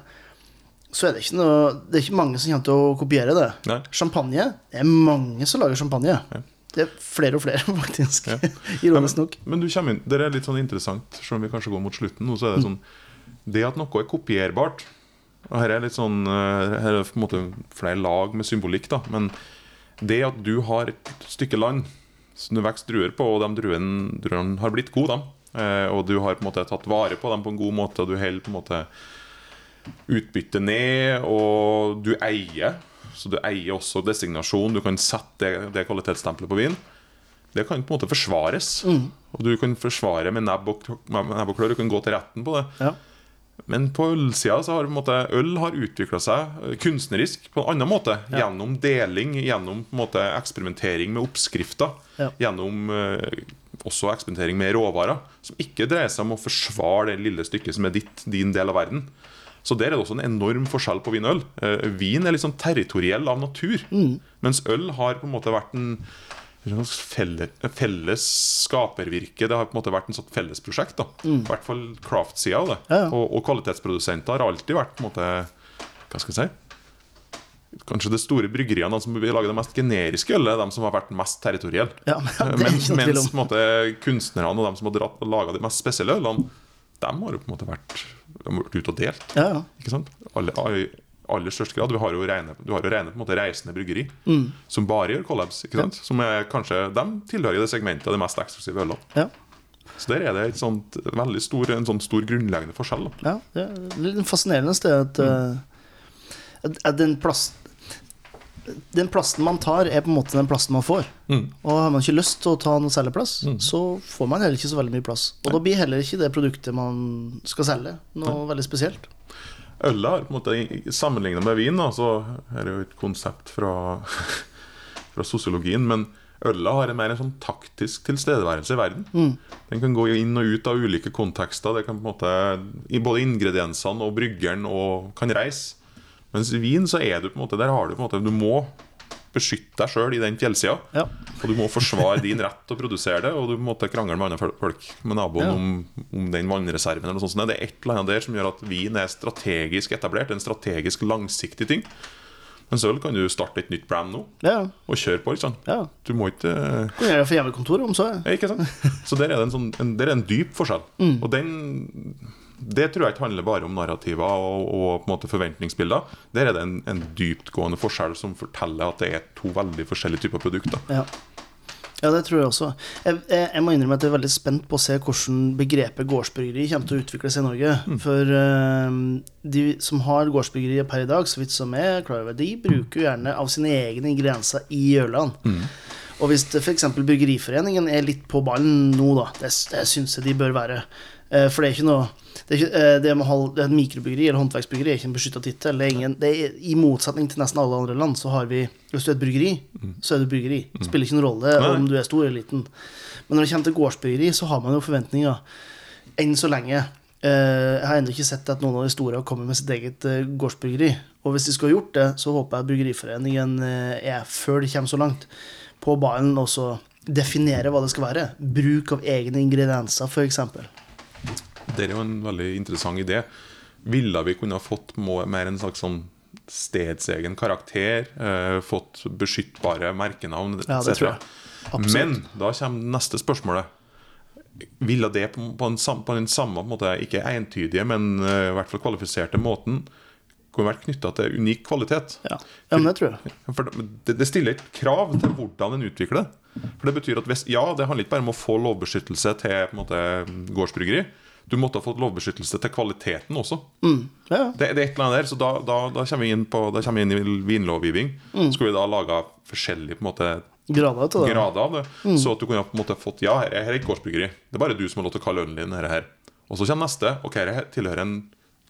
så er det ikke, noe, det er ikke mange som kommer til å kopiere det. Nei. Champagne Det er mange som lager champagne. Det er flere og flere, faktisk. Ja. Ironisk nok. Men du kommer inn, det er litt sånn interessant, selv om vi kanskje går mot slutten nå, så er det sånn Det at noe er kopierbart Og her er litt sånn eh, Her er det på en måte flere lag med symbolikk, da. Men det at du har et stykke land som du vokser druer på, og de druene, druene har blitt gode, dem, eh, og du har på en måte tatt vare på dem på en god måte, og du holder på en måte utbyttet ned, og du eier. Så du eier også designasjon. Du kan sette det, det kvalitetsstempelet på vin. Det kan på en måte forsvares. Og du kan forsvare med nebb og, nebb og klør. Du kan gå til retten på det. Ja. Men på ølsida så har måte øl har utvikla seg eh, kunstnerisk på en annen måte. Gjennom deling, gjennom måte eksperimentering med oppskrifter. Ja. Gjennom eh, også eksperimentering med råvarer. Som ikke dreier seg om å forsvare det lille stykket som er ditt, din del av verden. Så der er det også en enorm forskjell på vin og øl. Eh, vin er sånn territoriell av natur. Mens øl har på en måte vært en felles skapervirke. Det har på en måte vært en sånn fellesprosjekt. da I hvert fall craft-sida av det. Ja, ja. Og, og kvalitetsprodusenter har alltid vært på en måte Hva skal jeg si Kanskje det store bryggeriene de som vil lage det mest generiske ølet, er de som har vært mest territorielle. Ja, men tvil mens en måte, kunstnerne og de som har laga de mest spesielle ølene, de har jo på en måte vært, vært ute og delt. Ja, ja. Ikke sant? Alle, I aller største grad. Du har jo rene, du har jo rene på en måte reisende bryggeri Mm. som bare gjør collabs. Ikke sant? Som er kanskje, De tilhører det segmentet av de mest eksklusive ølene. ja. Så der er det et sånt, veldig stor, en sånn stor grunnleggende forskjell. Da. Ja, det er litt fascinerende sted at, mm. uh, den plast Den plassen man tar, er på en måte den plassen man får. Og har man ikke lyst til å ta noe særlig plass, så får man heller ikke så veldig mye plass. Og da blir heller ikke det produktet man skal selge, noe veldig spesielt. Ølet har på en måte sammenlignet med vin, da, så her er jo et konsept fra, fra sosiologien, men ølet har en mer en sånn taktisk tilstedeværelse i verden. Den kan gå inn og ut av ulike kontekster. Det kan på en måte, i Både ingrediensene og bryggeren og kan reise. Mens i vin så er du på en måte der har du på en måte Du må beskytte deg sjøl i den fjellsida. Ja. Og du må forsvare din rett til å produsere det, og du må krangle med andre folk, med naboen, Ja. om, om den vannreserven. eller noe sånt. Det er et eller annet der som gjør at vin er strategisk etablert. En strategisk langsiktig ting. Mens øl kan du starte et nytt brand nå Ja, og kjøre på. ikke sant? ja. Du må ikke Kan gjøre det for hjemmekontoret, om så. ja, ikke sant? Så der er det en, sånn, en, der er en dyp forskjell. Mm. Og den det tror jeg ikke handler bare om narrativer og, og på en måte forventningsbilder. Der er det en, en dyptgående forskjell som forteller at det er to veldig forskjellige typer produkter. Ja. ja, det tror jeg også. Jeg, jeg, jeg må innrømme at jeg er veldig spent på å se hvordan begrepet gårdsbryggeri kommer til å utvikle seg i Norge. For uh, de som har gårdsbryggerier per i dag, så vidt som jeg er klar over, de bruker jo gjerne av sine egne ingredienser i ølene. Og hvis f.eks. Bryggeriforeningen er litt på ballen nå, da, det, det syns jeg de bør være. Uh, For det er ikke noe det eh, det mikrobyggeri det er mikrobryggeri eller håndverksbryggeri er ikke en beskytta tittel. I motsetning til nesten alle andre land, så har vi Hvis du er et bryggeri, så er du bryggeri. Det spiller ikke noen rolle om du er stor eller liten. Men når det kommer til gårdsbryggeri, så har man jo forventninger. Enn så lenge. Eh, Jeg har ennå ikke sett at noen av de store har kommet med sitt eget Gårdsbyggeri gårdsbryggeri. Og hvis de skulle ha gjort det, så håper jeg at Bryggeriforeningen eh, er, før de kommer så langt, på ballen også definere hva det skal være. Bruk av egne ingredienser, f.eks. Det er jo en veldig interessant idé. Ville vi kunne ha fått mer en slags sånn stedsegen karakter? Eh, fått beskyttbare merkenavn? Ja, det tror jeg. Absolutt. Men da kommer neste spørsmålet. Ville det på, på, en, på den samme på en måte, ikke entydige, men uh, i hvert fall kvalifiserte måten kunne vært knytta til unik kvalitet. Ja. ja, men det tror jeg. For det, det stiller et krav til hvordan en utvikler det. For det betyr at hvis, Ja, det handler ikke bare om å få lovbeskyttelse til på en måte, gårdsbryggeri. Du måtte ha fått lovbeskyttelse til kvaliteten også. Ja, ja. Det, det er et eller annet der, så da, da, da kommer vi på, da kommer vi inn i vinlovgivning. Skulle vi da laga forskjellige måte, Grader til det. grader av det, så at du kunne på en måte fått Ja, her er, her er et gårdsbryggeri. Det er bare du som har lov til å kalle ølen din dette her. Og så kommer neste. Ok, her tilhører en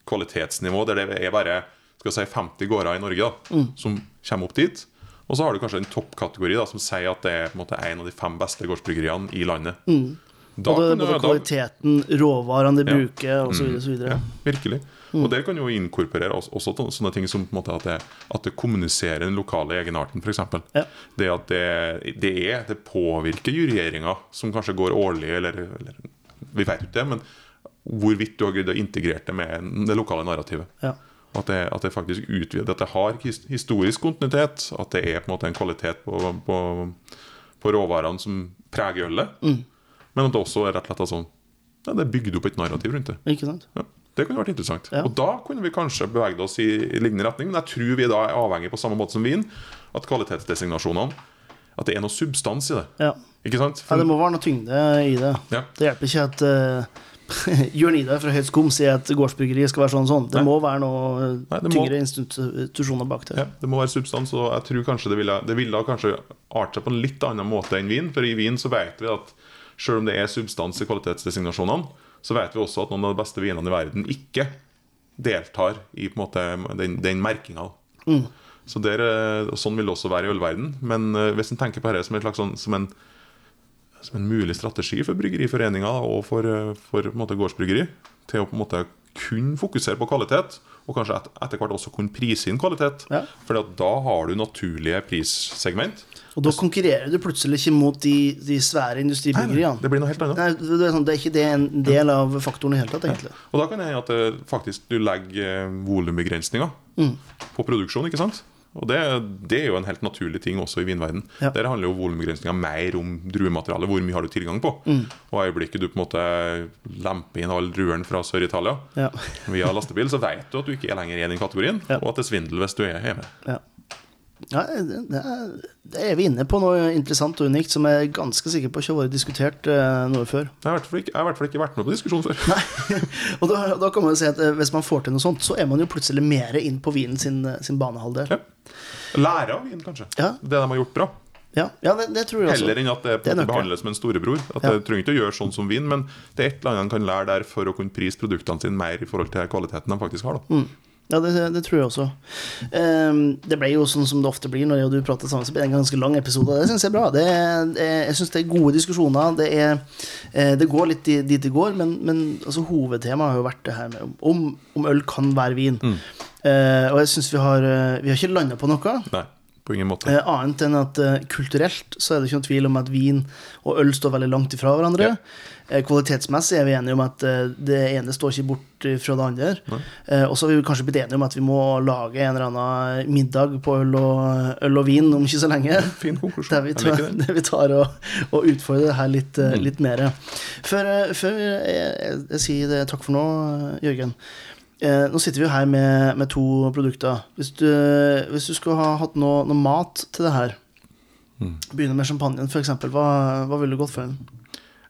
kvalitetsnivå der det er bare skal si, 50 gårder i Norge da, som kommer opp dit. Og så har du kanskje en toppkategori da, som sier at det er på en måte en av de fem beste gårdsbryggeriene i landet. Da Både da- kvaliteten, råvarene de Ja. bruker, osv. Mm, ja, virkelig. Og der kan jo inkorporere også, også sånne ting som måte at det, at det kommuniserer den lokale egenarten, f.eks. Ja. Det at det, det er Det påvirker juryeringa, som kanskje går årlig, eller, eller Vi vet ikke det, men hvorvidt du har greid å integrere det med det lokale narrativet. Ja. At det, at det faktisk utvider At det har historisk kontinuitet. At det er på en måte en kvalitet på, på, på råvarene som preger ølet. Men at det også er rett og slett sånn ja, Det er bygd opp et narrativ rundt det. Ikke sant? Ja, det kunne vært interessant. Ja. Og da kunne vi kanskje beveget oss i, i lignende retning. Men jeg tror vi da er avhengig på samme måte som vin. At kvalitetsdesignasjonene At det er noe substans i det. Ja. Ikke sant? ja, det må være noe tyngde i det. Ja. Det hjelper ikke at uh, Jørn Idar fra Høyt Skum sier at gårdsbyggeri skal være sånn og sånn. Det Nei. må være noe Nei, må- tyngre institusjoner bak det. Ja, det må være substans, og jeg tror kanskje det ville, det ville kanskje arte seg på en litt annen måte enn vin. For i vin så vet vi at selv om det er substans i kvalitetsdesignasjonene, så vet vi også at noen av de beste vinene i verden ikke deltar i måte den, den merkinga. Så der, eh, Sånn vil det også være i ølverden. Men eh, hvis en tenker på dette som, sånn, som, en, som en mulig strategi for bryggeriforeninger og for, eh, for måte, gårdsbryggeri, til å på en måte kun fokusere på kvalitet, og kanskje et, etter hvert også kunne prise inn kvalitet. Ja. For da har du naturlige prissegment. Og da konkurrerer du plutselig ikke mot de, de svære Nei, Det blir noe helt annet. Nei, det, er sånn, det er ikke det en del av faktoren i hele tatt, egentlig. Og da kan det hende at det, faktisk du legger volumbegrensninger mm. på produksjon, ikke sant? Og det, det er jo en helt naturlig ting også i vinverden. Ja. Der handler jo volumbegrensninga mer om druematerialet. Hvor mye har du tilgang på? Og i øyeblikket du på en måte lemper inn all druene fra Sør-Italia Ja. via lastebil, så vet du at du ikke er lenger i den kategorien, Ja. og at det er svindel hvis du er hjemme. Ja. Ja, det, er, det er vi inne på noe interessant og unikt som jeg er ganske sikker på ikke har vært diskutert eh, noe før. Jeg har i hvert fall ikke, vært med på diskusjonen før. Nei, Og da, da kan man jo si at eh, Hvis man får til noe sånt, så er man jo plutselig mer inn på vinen sin, eh, sin banehalvdel. Ja. Lære av vin, kanskje. Ja. Det de har gjort bra. Ja, ja det, det tror jeg også. Heller enn at det, Det behandles som en storebror. At Ja. Det trenger ikke å gjøre sånn som vin, men det er et eller annet en kan lære der for å kunne prise produktene sine mer i forhold til kvaliteten de faktisk har. Da. Ja, det, det tror jeg også. Um, det ble jo sånn som det ofte blir når jeg og du prater sammen, så blir det en ganske lang episode. Det syns jeg er bra. Det, det, jeg syns det er gode diskusjoner. Det, er, eh, det går litt dit det går, men, men altså, hovedtemaet har jo vært det her med om, om øl kan være vin. Eh, og jeg syns vi har eh, Vi har ikke landa på noe. Nei, på ingen måte. Eh, annet enn at uh, kulturelt så er det ikke noen tvil om at vin og øl står veldig langt ifra hverandre. Eh, kvalitetsmessig er vi enige om at eh, det ene står ikke bort fra det andre. Eh, og så har vi kanskje blitt enige om at vi må lage en eller annen middag på øl og, øl og vin om ikke så lenge. Fin konklusjon. Der vi tar, der vi tar og, og utfordrer det her litt, mm. litt mer. Før, eh, før jeg, jeg, jeg sier det, takk for nå, eh, Jørgen. Eh, nå sitter vi jo her med, med to produkter. Hvis du, hvis du skulle ha hatt noe, noe mat til det her, begynne med champagnen f.eks., hva, hva ville du gått for?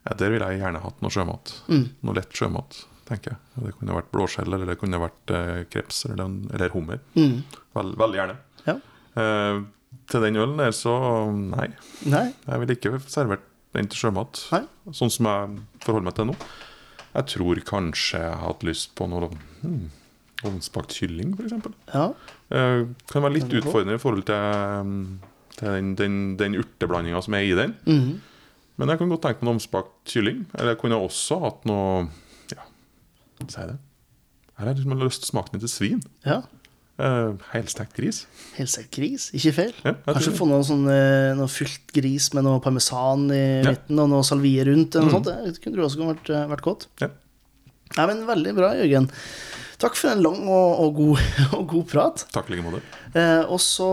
Ja, der ville jeg gjerne hatt noe sjømat. Mm. Noe lett sjømat, tenker jeg. Det kunne vært blåskjell, eller det kunne vært eh, kreps eller, eller hummer. Mm. Vel, veldig gjerne. Ja. Eh, til den ølen der, så nei. Nei? Jeg ville ikke servert den til sjømat, Nei. sånn som jeg forholder meg til nå. Jeg tror kanskje jeg hadde lyst på noe hmm, ovnsbakt kylling, f.eks. Ja. Eh, kan være litt utfordrende i forhold til, mm, til den, den, den urteblandinga som er i den. Mhm. Men jeg kan godt tenke meg en omspakt kylling. Eller jeg kunne også hatt noe Ja, si det. Her har liksom lyst til å smake den til svin. ja. Uh, helstekt gris. Helstekt gris, ikke feil. Ja, Kanskje få noe, sånn, eh, noe fylt gris med noe parmesan i Ja. midten og noe salvie rundt. Noe Mm. sånt. Det kunne du også vært, eh, vært godt. Ja. Nei, men Veldig bra, Jørgen. Takk for en lang og, og, god, og god prat. Takk i like måte. Eh, og så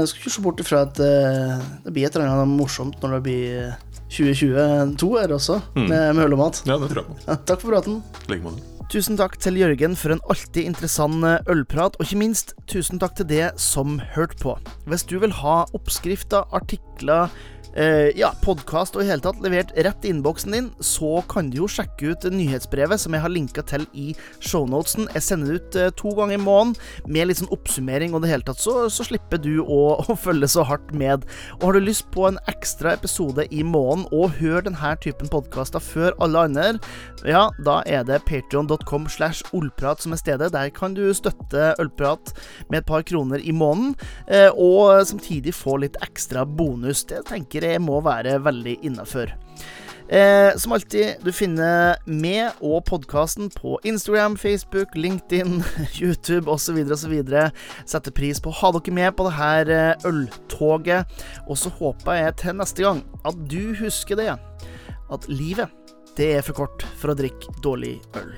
eh, skal vi ikke se bort ifra at eh, det blir et eller annet morsomt når det blir eh, 2022 det også, Mm. med, med og mat. Ja, det tror jeg på. Ja, takk for praten. Like måte. Tusen takk til Jørgen for en alltid interessant eh, ølprat, og ikke minst tusen takk til det som hørte på. Hvis du vil ha oppskrifter, artikler, eh, ja, podkast og i hele tatt levert rett i innboksen din, så kan du jo sjekke ut nyhetsbrevet som jeg har linka til i shownotesen. Jeg sender det ut eh, to ganger i måneden med litt sånn oppsummering og det hele tatt, så, så slipper du å, å, følge så hardt med. Og har du lyst på en ekstra episode i måneden og hør denne typen podkaster før alle andre, ja, da er det patrion.com slash ollprat som er stedet. Der kan du støtte Ølprat med et par kroner i måneden, eh, og samtidig få litt ekstra bonus. Det tenker tenker jeg må være veldig innafor. Eh, som alltid, du finner meg og podkasten på Instagram, Facebook, LinkedIn, YouTube osv. osv. Setter pris på å ha dere med på det her eh, øltoget. Og så håper jeg til neste gang at du husker det, at livet, det er for kort for å drikke dårlig øl.